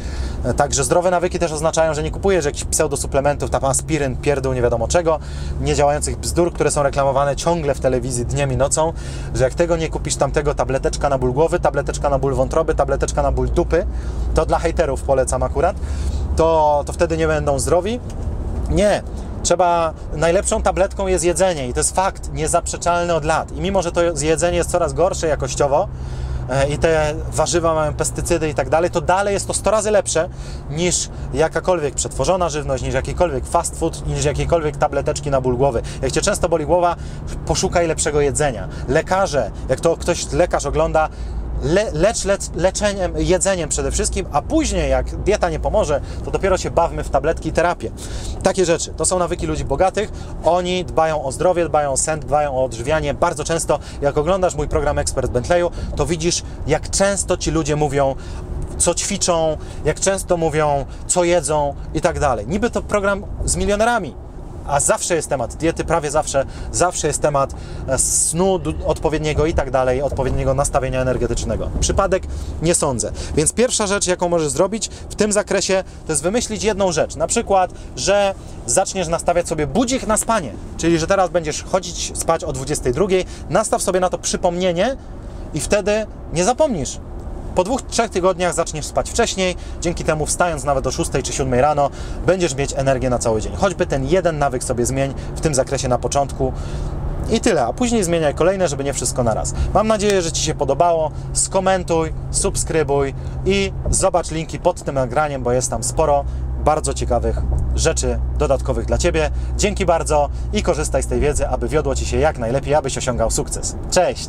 Także zdrowe nawyki też oznaczają, że nie kupujesz jakichś pseudosuplementów, tam aspiryn, pierdół, nie wiadomo czego, niedziałających bzdur, które są reklamowane ciągle w telewizji dniem i nocą, że jak tego nie kupisz tamtego, tableteczka na ból głowy, tableteczka na ból wątroby, tableteczka na ból dupy, to dla hejterów polecam akurat, to, to wtedy nie będą zdrowi. Nie, trzeba, najlepszą tabletką jest jedzenie i to jest fakt niezaprzeczalny od lat. I mimo, że to jedzenie jest coraz gorsze jakościowo e, i te warzywa mają pestycydy i tak dalej, to dalej jest to 100 razy lepsze niż jakakolwiek przetworzona żywność, niż jakikolwiek fast food, niż jakiekolwiek tableteczki na ból głowy. Jak Cię często boli głowa, poszukaj lepszego jedzenia. Lekarze, jak to ktoś lekarz ogląda, le, lecz, lecz leczeniem, jedzeniem przede wszystkim, a później jak dieta nie pomoże, to dopiero się bawmy w tabletki i terapię. Takie rzeczy. To są nawyki ludzi bogatych. Oni dbają o zdrowie, dbają o sen, dbają o odżywianie. Bardzo często, jak oglądasz mój program Ekspert Bentleyu, to widzisz, jak często ci ludzie mówią co ćwiczą, jak często mówią, co jedzą i tak dalej. Niby to program z milionerami, a zawsze jest temat diety, prawie zawsze, zawsze jest temat e, snu odpowiedniego i tak dalej, odpowiedniego nastawienia energetycznego. Przypadek nie sądzę. Więc pierwsza rzecz, jaką możesz zrobić w tym zakresie, to jest wymyślić jedną rzecz. Na przykład, że zaczniesz nastawiać sobie budzik na spanie, czyli że teraz będziesz chodzić spać o 22, nastaw sobie na to przypomnienie i wtedy nie zapomnisz po dwóch, trzech tygodniach zaczniesz spać wcześniej, dzięki temu wstając nawet o 6 czy 7 rano, będziesz mieć energię na cały dzień. Choćby ten jeden nawyk sobie zmień w tym zakresie na początku. I tyle, a później zmieniaj kolejne, żeby nie wszystko naraz. Mam nadzieję, że Ci się podobało. Skomentuj, subskrybuj i zobacz linki pod tym nagraniem, bo jest tam sporo bardzo ciekawych rzeczy dodatkowych dla Ciebie. Dzięki bardzo i korzystaj z tej wiedzy, aby wiodło Ci się jak najlepiej, abyś osiągał sukces. Cześć!